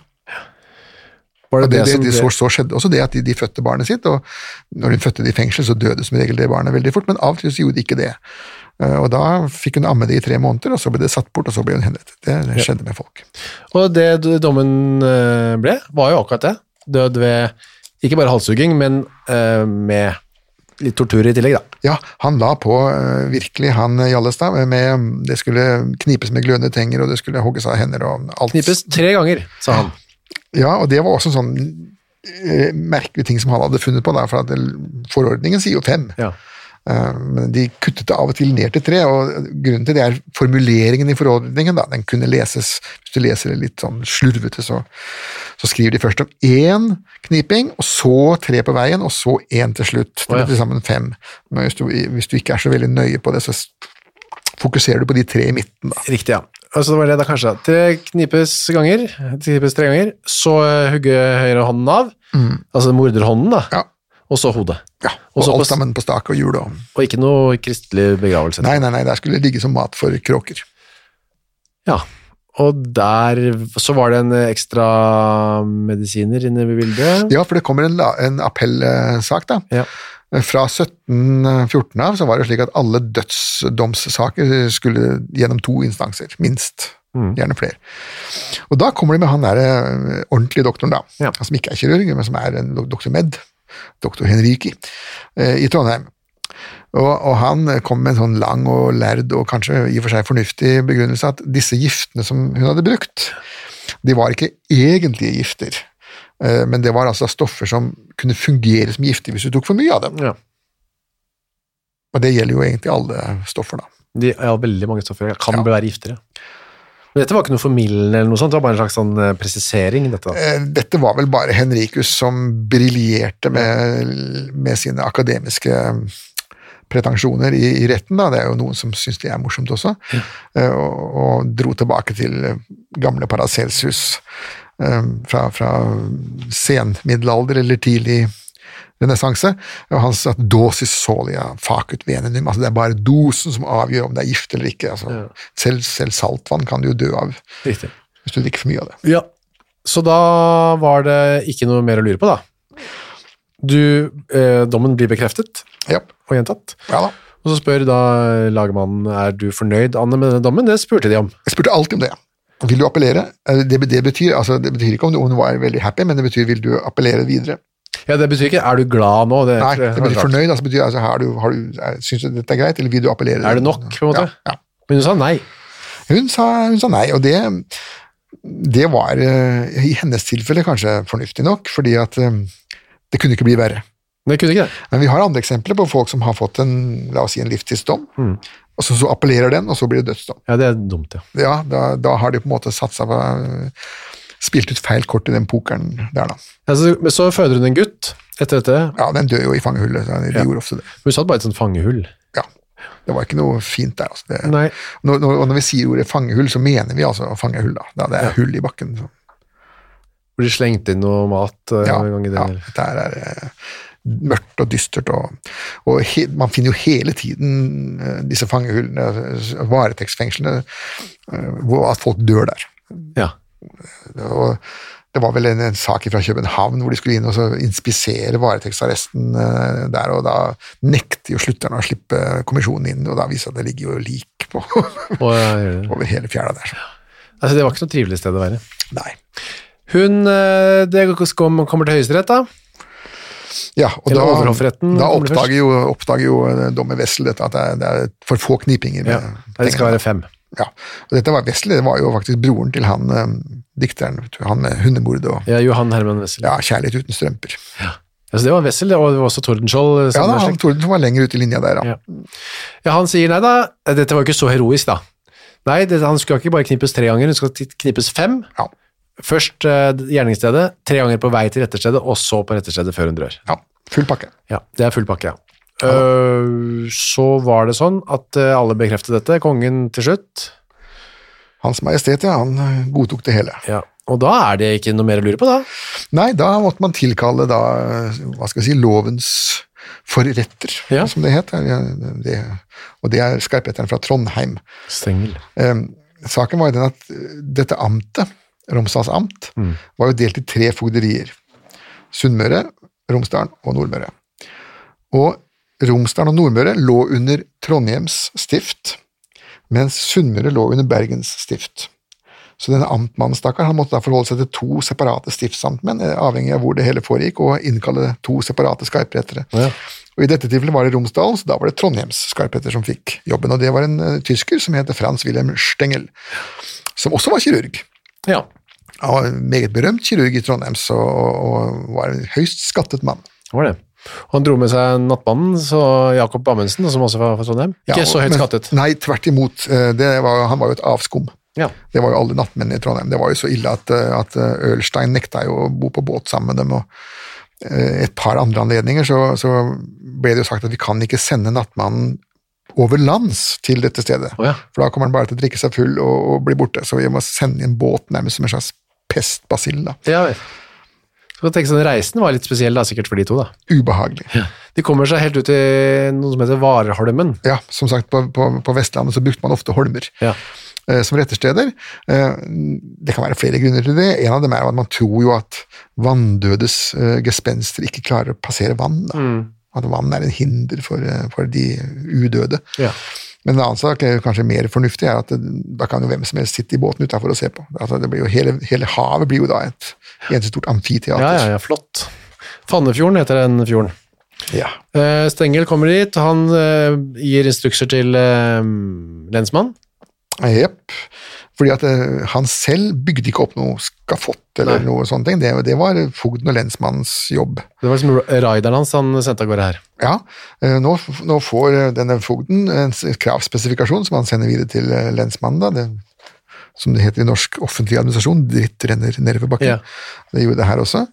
Det det, det, så, så skjedde også det at de, de fødte barnet sitt, og når hun fødte det i fengsel, så døde som regel det barnet veldig fort, men av og til så gjorde de ikke det. Eh, Og da fikk hun amme det i tre måneder, og så ble det satt bort, og så ble hun henrettet. Det, skjedde med folk. Og det dommen eh, ble, var jo akkurat det. Død ved ikke bare halshugging, men uh, med litt tortur i tillegg, da. Ja, han la på eh, virkelig, han eh, Jallestad, med det skulle knipes med glødende tenger, og det skulle hogges av hender og alt. Knipes tre ganger, sa han. Ja, og det var også en sånn merkelig ting som han hadde funnet på, da, for forordningen sier jo fem. Ja. Eh, Men de kuttet det av og til ned til tre, og grunnen til det er formuleringen i forordningen. Da. Den kunne leses, Hvis du leser det litt sånn slurvete, så, så skriver de først om én kniping, og så tre på veien, og så én til slutt. Det blir til sammen fem. Men hvis du, hvis du ikke er så veldig nøye på det, så fokuserer du på de tre i midten. Da. Riktig, ja. Altså det var det da kanskje. Tre knipes ganger, knipes tre ganger, så hugger hugge høyre hånden av, altså morderhånden da, Ja, og så hodet. ja. Og Og så på alt sammen på stak og hjul. Og... Og ikke noe kristelig begravelse. Nei, nei, nei, der skulle det ligge som mat for kråker. Ja, og der så var det en ekstra medisiner inne i bildet. Ja, for det kommer en, en appellsak, da. Ja. Fra 1714 av så var det slik at alle dødsdomssaker skulle gjennom to instanser, minst. Mm. Gjerne flere. Og da kommer de med han der eh, ordentlige doktoren, da, Ja. som ikke er kirurg, men som er en doktor Med, doktor Henriki, eh, i Trondheim. Og, og han kom med en sånn lang og lærd og kanskje i og for seg fornuftig begrunnelse at disse giftene som hun hadde brukt, de var ikke egentlige gifter, eh, men det var altså stoffer som kunne fungere som gifter hvis du tok for mye av dem. Ja. Og det gjelder jo egentlig alle stoffer, da. De, ja, veldig mange stoffer kan Ja. være giftere. Men dette var ikke noe formildende eller noe sånt, det var bare en slags sånn eh, presisering, dette da. Eh, Dette var vel bare Henricus som briljerte med, med sine akademiske pretensjoner i, i retten. Da. Det er jo noen som syns det er morsomt også. Eh, Og, og dro tilbake til gamle Paracelsus fra, fra senmiddelalder eller tidlig renessanse. Og han sa at dosis solia facut venenum. Altså det er bare dosen som avgjør om det er gift eller ikke. Altså, selv, selv saltvann kan du jo dø av Riktig. hvis du drikker for mye av det. Ja, så da var det ikke noe mer å lure på da. Du, eh, dommen blir bekreftet Ja, og gjentatt. ja da. Og så spør da lagmannen, er du fornøyd, Anne, med denne dommen? Det spurte de om. Jeg spurte alltid om det. Vil du appellere? Eh, Det, det, betyr, altså, det betyr ikke om hun var veldig happy, men det betyr vil du appellere videre. Ja, det betyr ikke, er du glad nå? Det, Nei, det betyr fornøyd. Altså, betyr, altså, har du, har du, syns du dette er greit, eller vil du appellere? Er det nok, på en måte? Ja, ja. Men hun sa nei. Hun, sa, hun sa nei, og det, det var eh, i hennes tilfelle kanskje fornuftig nok, fordi at eh, det kunne ikke bli verre. Det kunne ikke det. Men vi har andre eksempler på folk som har fått en, la oss si en livstidsdom, Mm. og så, så appellerer den, og så blir det dødsdom. Ja, det er dumt, ja. Ja, da, da har de på en måte satsa på Spilt ut feil kort i den pokeren der, da. Altså, men så føder hun en gutt etter dette. Ja, den dør jo i fangehullet. så De Ja. gjorde ofte det. Hun satt bare i et sånt fangehull. Ja. Det var ikke noe fint der. Altså. Det, Nei. når, når, og når vi sier ordet fangehull, så mener vi altså fangehull. da. da det er hull i bakken. Så. Hvor de slengte inn noe mat Uh, Ja, en gang i det. ja, dette er uh, mørkt og dystert, og, og he, man finner jo hele tiden uh, disse fangehullene, eh, varetektsfengslene, hvor at folk dør der. Ja. Og det var vel en, en sak fra København hvor de skulle inn og så inspisere varetektsarresten eh, der, og da nekter jo slutterne å slippe kommisjonen inn, og da viser det at det ligger jo lik på, (laughs) oh, ja, ja, ja. over hele fjæra der. Så. altså, det var ikke noe trivelig sted å være. Nei. Hun eh, det kom- kommer til høyesterett, da. Ja, og Eller da, da oppdager jo, oppdager jo eh, dommer Wessel at det er, det er for få knipinger. Ja. Det skal være fem. Ja, og dette var Wesley, det var jo faktisk broren til han eh, dikteren, han med hundemordet og Ja, Johan Herman Wessel. ja, kjærlighet uten strømper. Ja. Altså, det var Wessel, og det var også Tordenskjold. eh, Ja, da, han Tordenskjold var lenger ute i linja der, ja. Ja. Han sier nei da, dette var jo ikke så heroisk da. Nei, det, han skulle ikke bare knipes tre ganger, hun skal knippes fem. Ja. Først eh, gjerningsstedet, tre ganger på vei til retterstedet, og så på retterstedet før hun dør. Ja. Full pakke. Ja, det er full pakke, ja. Øh, så var det sånn at øh, alle bekreftet dette, kongen til slutt. Hans Majestet, ja, han eh, godtok det hele. Ja. Og da er det ikke noe mer å lure på, da. Nei, da måtte man tilkalle da, hva skal jeg si, lovens forretter, Ja. som det het. Det, og det er skarpretteren fra Trondheim. Stengel. Eh, saken var jo den at eh, dette amtet, Romsdals amt, var jo delt i tre fogderier. Sunnmøre, Romsdalen og Nordmøre. Og Romsdalen og Nordmøre lå under Trondheims stift, mens Sunnmøre lå under Bergens stift. Så denne amtmannen stakkar, han måtte da forholde seg til to separate stiftsamtmenn, eh, avhengig av hvor det hele foregikk, og innkalle to separate skarprettere. Ja. Og I dette tilfellet var det Romsdalen, så da var det Trondheims skarpretter som fikk jobben. Og det var en uh, tysker som het Frans Wilhelm Stengel, som også var kirurg. Ja. Han var en meget berømt kirurg i Trondheim så, og var en høyst skattet mann. Var det. Han dro med seg nattmannen, så Jakob Amundsen, som også var fra Trondheim. Ja, ikke så høyt skattet. Nei, tvert imot. Eh, Det var, han var jo et avskum. Ja. Det var jo alle nattmennene i Trondheim. Det var jo så ille at, eh, at eh, Ølstein nekta jo å bo på båt sammen med dem. og et par andre anledninger så, så ble det jo sagt at vi kan ikke sende nattmannen over lands til dette stedet. Oh, ja. For da kommer han bare til å drikke seg full og, og bli borte. Så vi må sende en båt nærmest som en slags pestbasill. da. Ja, vel. Så tenk sånn, Reisen var litt spesiell, da, sikkert for de to. da. Ubehagelig. De kommer seg helt ut i noe som heter Vareholmen. Ja, som sagt, på, på, på Vestlandet så brukte man ofte holmer. Ja. eh, som rettersteder. Eh, Det kan være flere grunner til det. En av dem er at man tror jo at vanndødes eh, gespenster ikke klarer å passere vann. Da. Mm. At vann er en hinder for, eh, for de udøde. Ja. Men en annen sak, er kanskje mer fornuftig, er at det, da kan jo hvem som helst sitte i båten utafor og se på. Altså, det blir jo hele, hele havet blir jo da et eneste stort amfiteater. Ja, ja, ja, flott. Fannefjorden heter den fjorden. Ja. Uh, Stengel kommer dit, han uh, gir instrukser til uh, lensmann. Jepp. Fordi at eh, han selv bygde ikke opp noe skafott eller Nei. noe sånne ting. Det, det var fogden og lensmannens jobb. Det var liksom raideren hans han sendte av gårde her. Ja, eh, nå, nå får eh, denne fogden en kravspesifikasjon som han sender videre til lensmannen, da, det, som det heter i norsk offentlig administrasjon, dritt renner nedover bakken. Ja. Det gjorde det her også.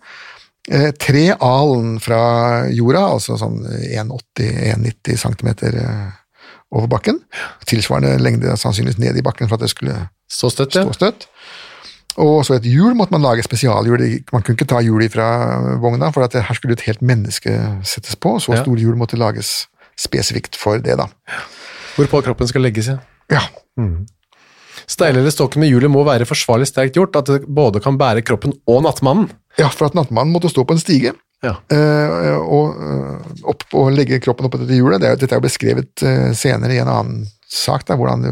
Eh, tre alen fra jorda, altså sånn 1,80-1,90 cm over bakken, tilsvarende lengde sannsynligvis ned i bakken for at det skulle Så støtt, ja. stå støtt. Og så et hjul måtte man lage spesialhjul. Man kunne ikke ta hjul fra vogna, for her skulle et helt menneske settes på. Så Ja. store hjul måtte lages spesifikt for det, da. Hvorpå kroppen skal legges, ja. Ja, Steile eller stokken med hjulet må være forsvarlig sterkt gjort, at det både kan bære kroppen og nattmannen. ja for at nattmannen måtte stå på en stige. Ja. eh, og eh, opp og legge kroppen oppå dette hjulet. Dette er jo beskrevet eh, senere i en annen sak, da, hvordan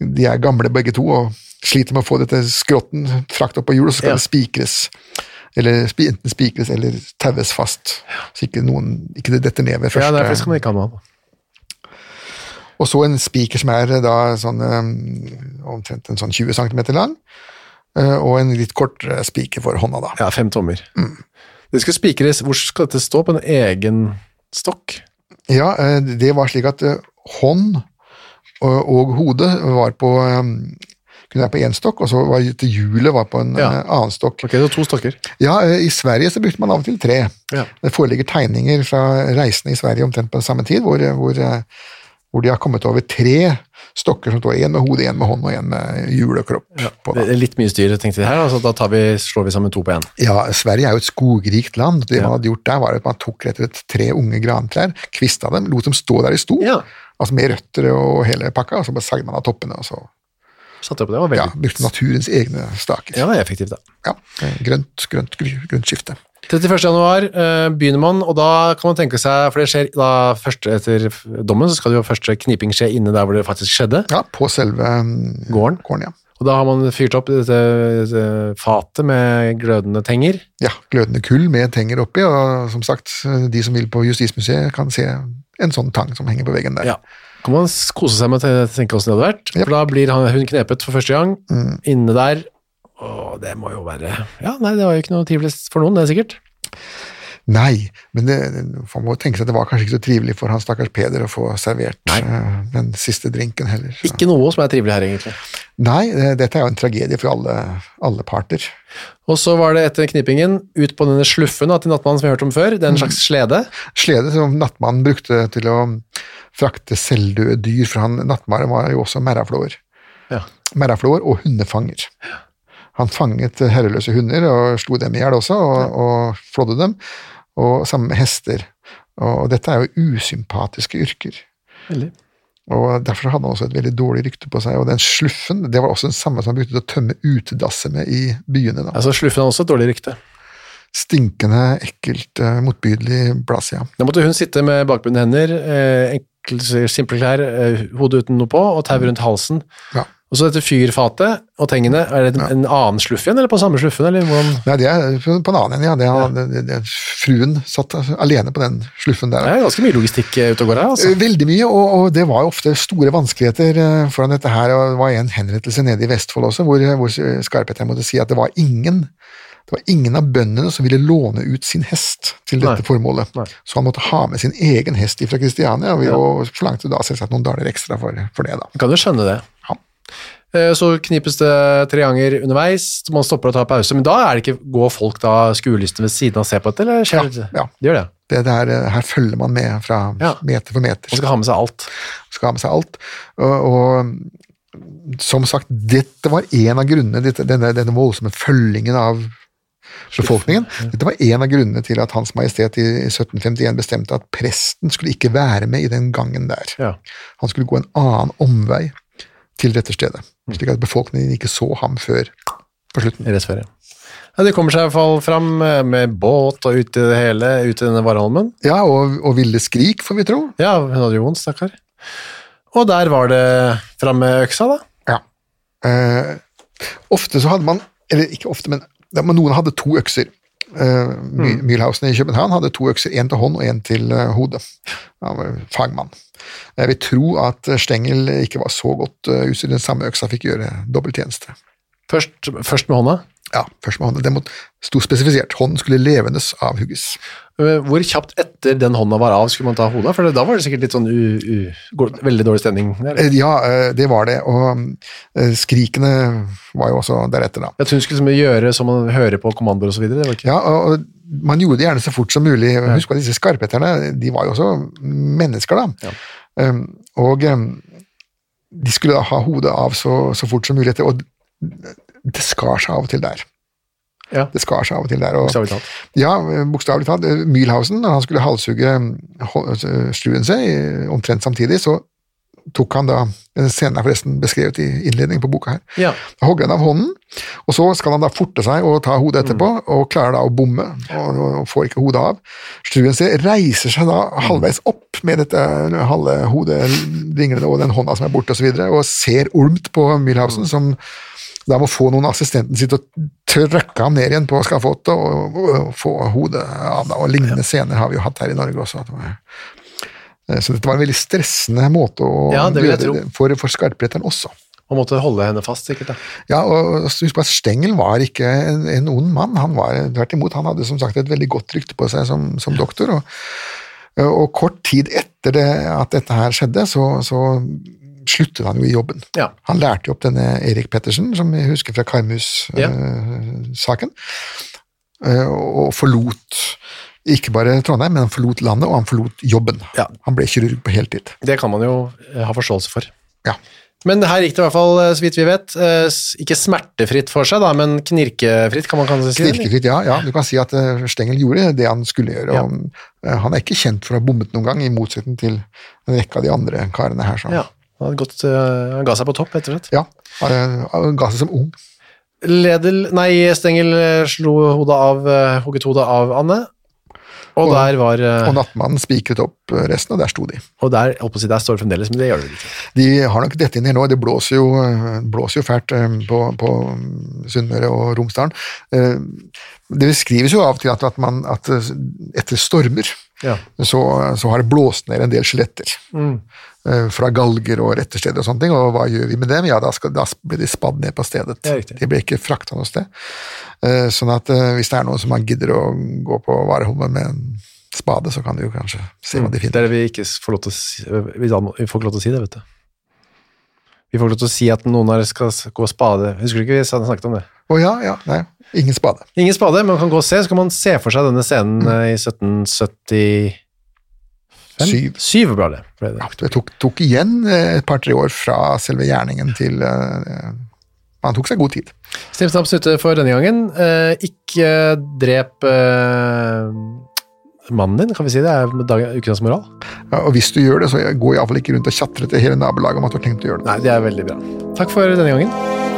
de er gamle begge to og sliter med å få dette skrotten frakt opp på hjulet, så skal Ja. det spikres. Eller enten spikres eller taues fast, så ikke, noen, ikke det detter ned ved Ja, første derfor skal man ikke ha noe. Og så en spiker som er eh, da sånn, eh, omtrent en sånn 20 cm lang, eh, og en litt kortere spiker for hånda, da. Ja, fem tommer. Det skal spikres, hvor skal dette stå? På en egen stokk? Ja, det var slik at hånd og, og hodet var på eh, kunne være på én stokk, og så var hjulet var på en Ja. eh, annen stokk. Ok, så to stokker. Ja, eh, I Sverige så brukte man av og til tre. Ja. Det foreligger tegninger fra reisende i Sverige omtrent på samme tid, hvor, hvor, eh, hvor de har kommet over tre stokker som står én med hodet, én med hånd og én med hjul og kropp. på. Det er litt mye styr, tenkte de her, altså da tar vi, slår vi sammen to på én. Ja, Sverige er jo et skogrikt land. Det Ja. man hadde gjort der, var at man tok rett og slett tre unge grantrær, kvista dem, lot dem stå der de sto, Ja. Altså med røtter og hele pakka, og så bare sagde man av toppene, og så Satte opp det, var veldig... ja, brukte naturens egne staker. Ja, det er effektivt, da. Ja, grønt, grønt, grønt skifte. 31. januar eh, begynner man, og da kan man tenke seg, for det skjer da først etter dommen, så skal det jo første kniping skje inne der hvor det faktisk skjedde. Ja, på selve mm, Gården. gården. Ja. Og da har man fyrt opp dette, dette fatet med glødende tenger. ja, glødende kull med tenger oppi, og som sagt, de som vil på Justismuseet kan se en sånn tang som henger på veggen der. Ja. Kan man kose seg med å tenke hvordan det hadde vært. Yep. For da blir han, hun knepet for første gang, inne der. Og det må jo være Ja, nei, det var jo ikke noe trivelig for noen, det er sikkert. Nei, men det, man må tenke seg at det var kanskje ikke så trivelig for han stakkars Peder å få servert eh, den siste drinken heller. så- Ikke noe som er trivelig her, egentlig. Nei, det, dette er jo en tragedie for alle, alle parter. Og så var det etter knipingen ut på denne sluffen da, til nattmannen som vi har hørt om før. Det er en slags slede. Slede som nattmannen brukte til å frakte selvdøde dyr, for han, nattmannen var jo også merraflåer. Ja. Merraflåer og hundefanger. Han fanget herreløse hunder og slo dem i hjel også, og, og flådde dem, og sammen med hester. Og dette er jo usympatiske yrker. Veldig. Og Derfor hadde han også et veldig dårlig rykte på seg. Og den sluffen det var også den samme som han brukte til å tømme utedasser med i byene. da. Altså, sluffen hadde også et dårlig rykte. Stinkende, ekkelt, eh, motbydelig blass, ja. Da måtte hun sitte med bakbundne hender, eh, enkle, simple klær, eh, hodet uten noe på, og tau rundt halsen. ja. Og så dette fyrfatet og tengene, er det en, en annen sluff igjen, eller på samme sluffen, eller hvordan? Nei, det er på en annen en, ja. Det er, det, det, fruen satt alene på den sluffen der. Det er ganske mye logistikk eh, ute og går her, altså. Eh, Veldig mye, og, og det var jo ofte store vanskeligheter eh, foran dette her. og Det var en henrettelse nede i Vestfold også, hvor, hvor Skarpeter måtte si at det var ingen det var ingen av bøndene som ville låne ut sin hest til dette Nei. formålet. Nei. Så han måtte ha med sin egen hest fra Kristiania, og, og forlangte da selvsagt noen daler ekstra for, for det. da. Kan du skjønne det. Eh, Så knipes det tre ganger underveis, så man stopper og tar pause, men da er det ikke, går folk da skuelystne ved siden av og ser på dette, eller skjer ja, ja. De gjør det. Det der, eh, her følger man med fra Ja. meter for meter. Og skal ha med seg alt. skal ha med seg alt. Og, og som sagt, dette var en av grunnene, dette, denne, denne voldsomme følgingen av befolkningen, dette var en av grunnene til at Hans Majestet i 1751 bestemte at presten skulle ikke være med i den gangen der. Ja. Han skulle gå en annen omvei til dette stedet, slik at befolkningen ikke så ham før på slutten. Rett før, ja. Ja, de kommer seg i hvert fall fram eh, med båt og ut i det hele, ut i denne Varholmen. Ja, og, og ville skrik, får vi tro. Ja, hun hadde jo vondt, stakkar. Og der var det fram med øksa, da. Ja. Eh, ofte så hadde man, eller ikke ofte, men noen hadde to økser. Uh, Mühlhausen i København hadde to økser, én til hånd og én til hodet. hode. Han var fagmann. Jeg vil tro at eh, Stengel ikke var så godt utstyrt. Den samme øksa fikk gjøre dobbelttjeneste. Først, først med hånda. Ja, først med hånda. Det sto spesifisert. Hånden skulle levendes avhugges. Eh, Hvor kjapt etter den hånda var av, skulle man ta hodet? For da var det sikkert litt sånn u, u, veldig dårlig stemning. der. Eh, Ja, eh, det var det. Og skrikene var jo også deretter, da. At hun skulle liksom gjøre som man hører på kommandoer var ikke Ja, og man gjorde det gjerne så fort som mulig. Husk at disse skarpetterne, de var jo også mennesker, da. Ja. og um, de skulle da ha hodet av så, så fort som mulig, etter, og det skar seg av og til der. Ja. Det skar seg av og til der. Og, bokstavelig talt. ja, bokstavelig talt. Mühlhausen, da han skulle halshugge struen Struensee eh, omtrent samtidig, så tok han da Denne scenen er forresten beskrevet i innledningen på boka her. Ja. Da hogger han av hånden, og så skal han da forte seg og ta hodet etterpå, og klarer da å bomme, og, og får ikke hodet av. Struensee reiser seg da halvveis opp med dette halve hodet dinglende og den hånda som er borte, og, så videre, og ser olmt på Mühlhausen, som da må få noen assistenten sitt og trøkke ham ned igjen på skafottet og, og, og få hodet av. Da. Og lignende scener har vi jo hatt her i Norge også. Eh, Så dette var en veldig stressende måte å Ja, gjøre for, for skarpretteren også. Han måtte holde henne fast, sikkert. da. Ja, og husk på at Stengel var ikke en, en ond mann. Han var tvert imot, han hadde som sagt et veldig godt rykte på seg som, som doktor. Og, og kort tid etter det, at dette her skjedde, så, så sluttet han jo i jobben. Ja. Han lærte jo opp denne Erik Pettersen, som vi husker fra Karmus-saken, og forlot ikke bare Trondheim, men han forlot landet, og han forlot jobben. Ja. Han ble kirurg på heltid. Det kan man jo eh, ha forståelse for. Ja. Men her gikk det i hvert fall, eh, så vidt vi vet, eh, ikke smertefritt for seg, da, men knirkefritt, kan man kanskje si? Knirkefritt, ja, ja. Du kan si at eh, Stengel gjorde det han skulle gjøre. Ja. Eh, han er ikke kjent for å ha bommet noen gang, i motsetning til en rekke av de andre karene her. Så. Ja, han, gått, eh, han ga seg på topp, rett og slett. Ja, han han ga seg som ung. Ledel, nei, Stengel eh, slo hodet av, eh, hugget hodet av Anne, og Og- der var, eh, Og nattmannen spikret opp eh, resten, og der sto de. og der, holdt på å si, der står det fremdeles, men det gjør det ikke. De har nok dette inn her nå, det blåser jo, eh, blåser jo fælt eh, på, på mm, Sunnmøre og Romsdalen. Eh, Det beskrives jo av og til at, man, at eh, etter stormer Ja. så, så har det blåst ned en del skjeletter. Mm. Eh, Fra galger og rettersteder og sånne ting. Og hva gjør vi med dem? Ja, da, skal, da blir de spadd ned på stedet. De blir ikke frakta noe sted. Eh, Sånn at eh, hvis det er noen som man gidder å gå på varehommet med en spade, så kan de jo kanskje se hva de finner. Det er det vi ikke får lov til å si, vi får ikke lov til å si det, vet du. Vi får ikke lov til å si at noen her skal gå og spade. Husker du ikke vi snakket om det? Å ja, ja, nei, ingen spade. Ingen spade, men man kan gå og se, så kan man se for seg denne scenen mm. i 1775. Syv. Syv ble det. Ble det. Det tok, tok igjen eh, et par-tre år fra selve gjerningen til uh, Han tok seg god tid. Stimstamps ute for denne gangen. Uh, ikke drep uh, mannen din, kan vi si det? er dag- ukens moral? Ja, og hvis du gjør det, så gå iallfall ikke rundt og tjatre til hele nabolaget om at du har tenkt å gjøre det. Nei, det er veldig bra. Takk for denne gangen.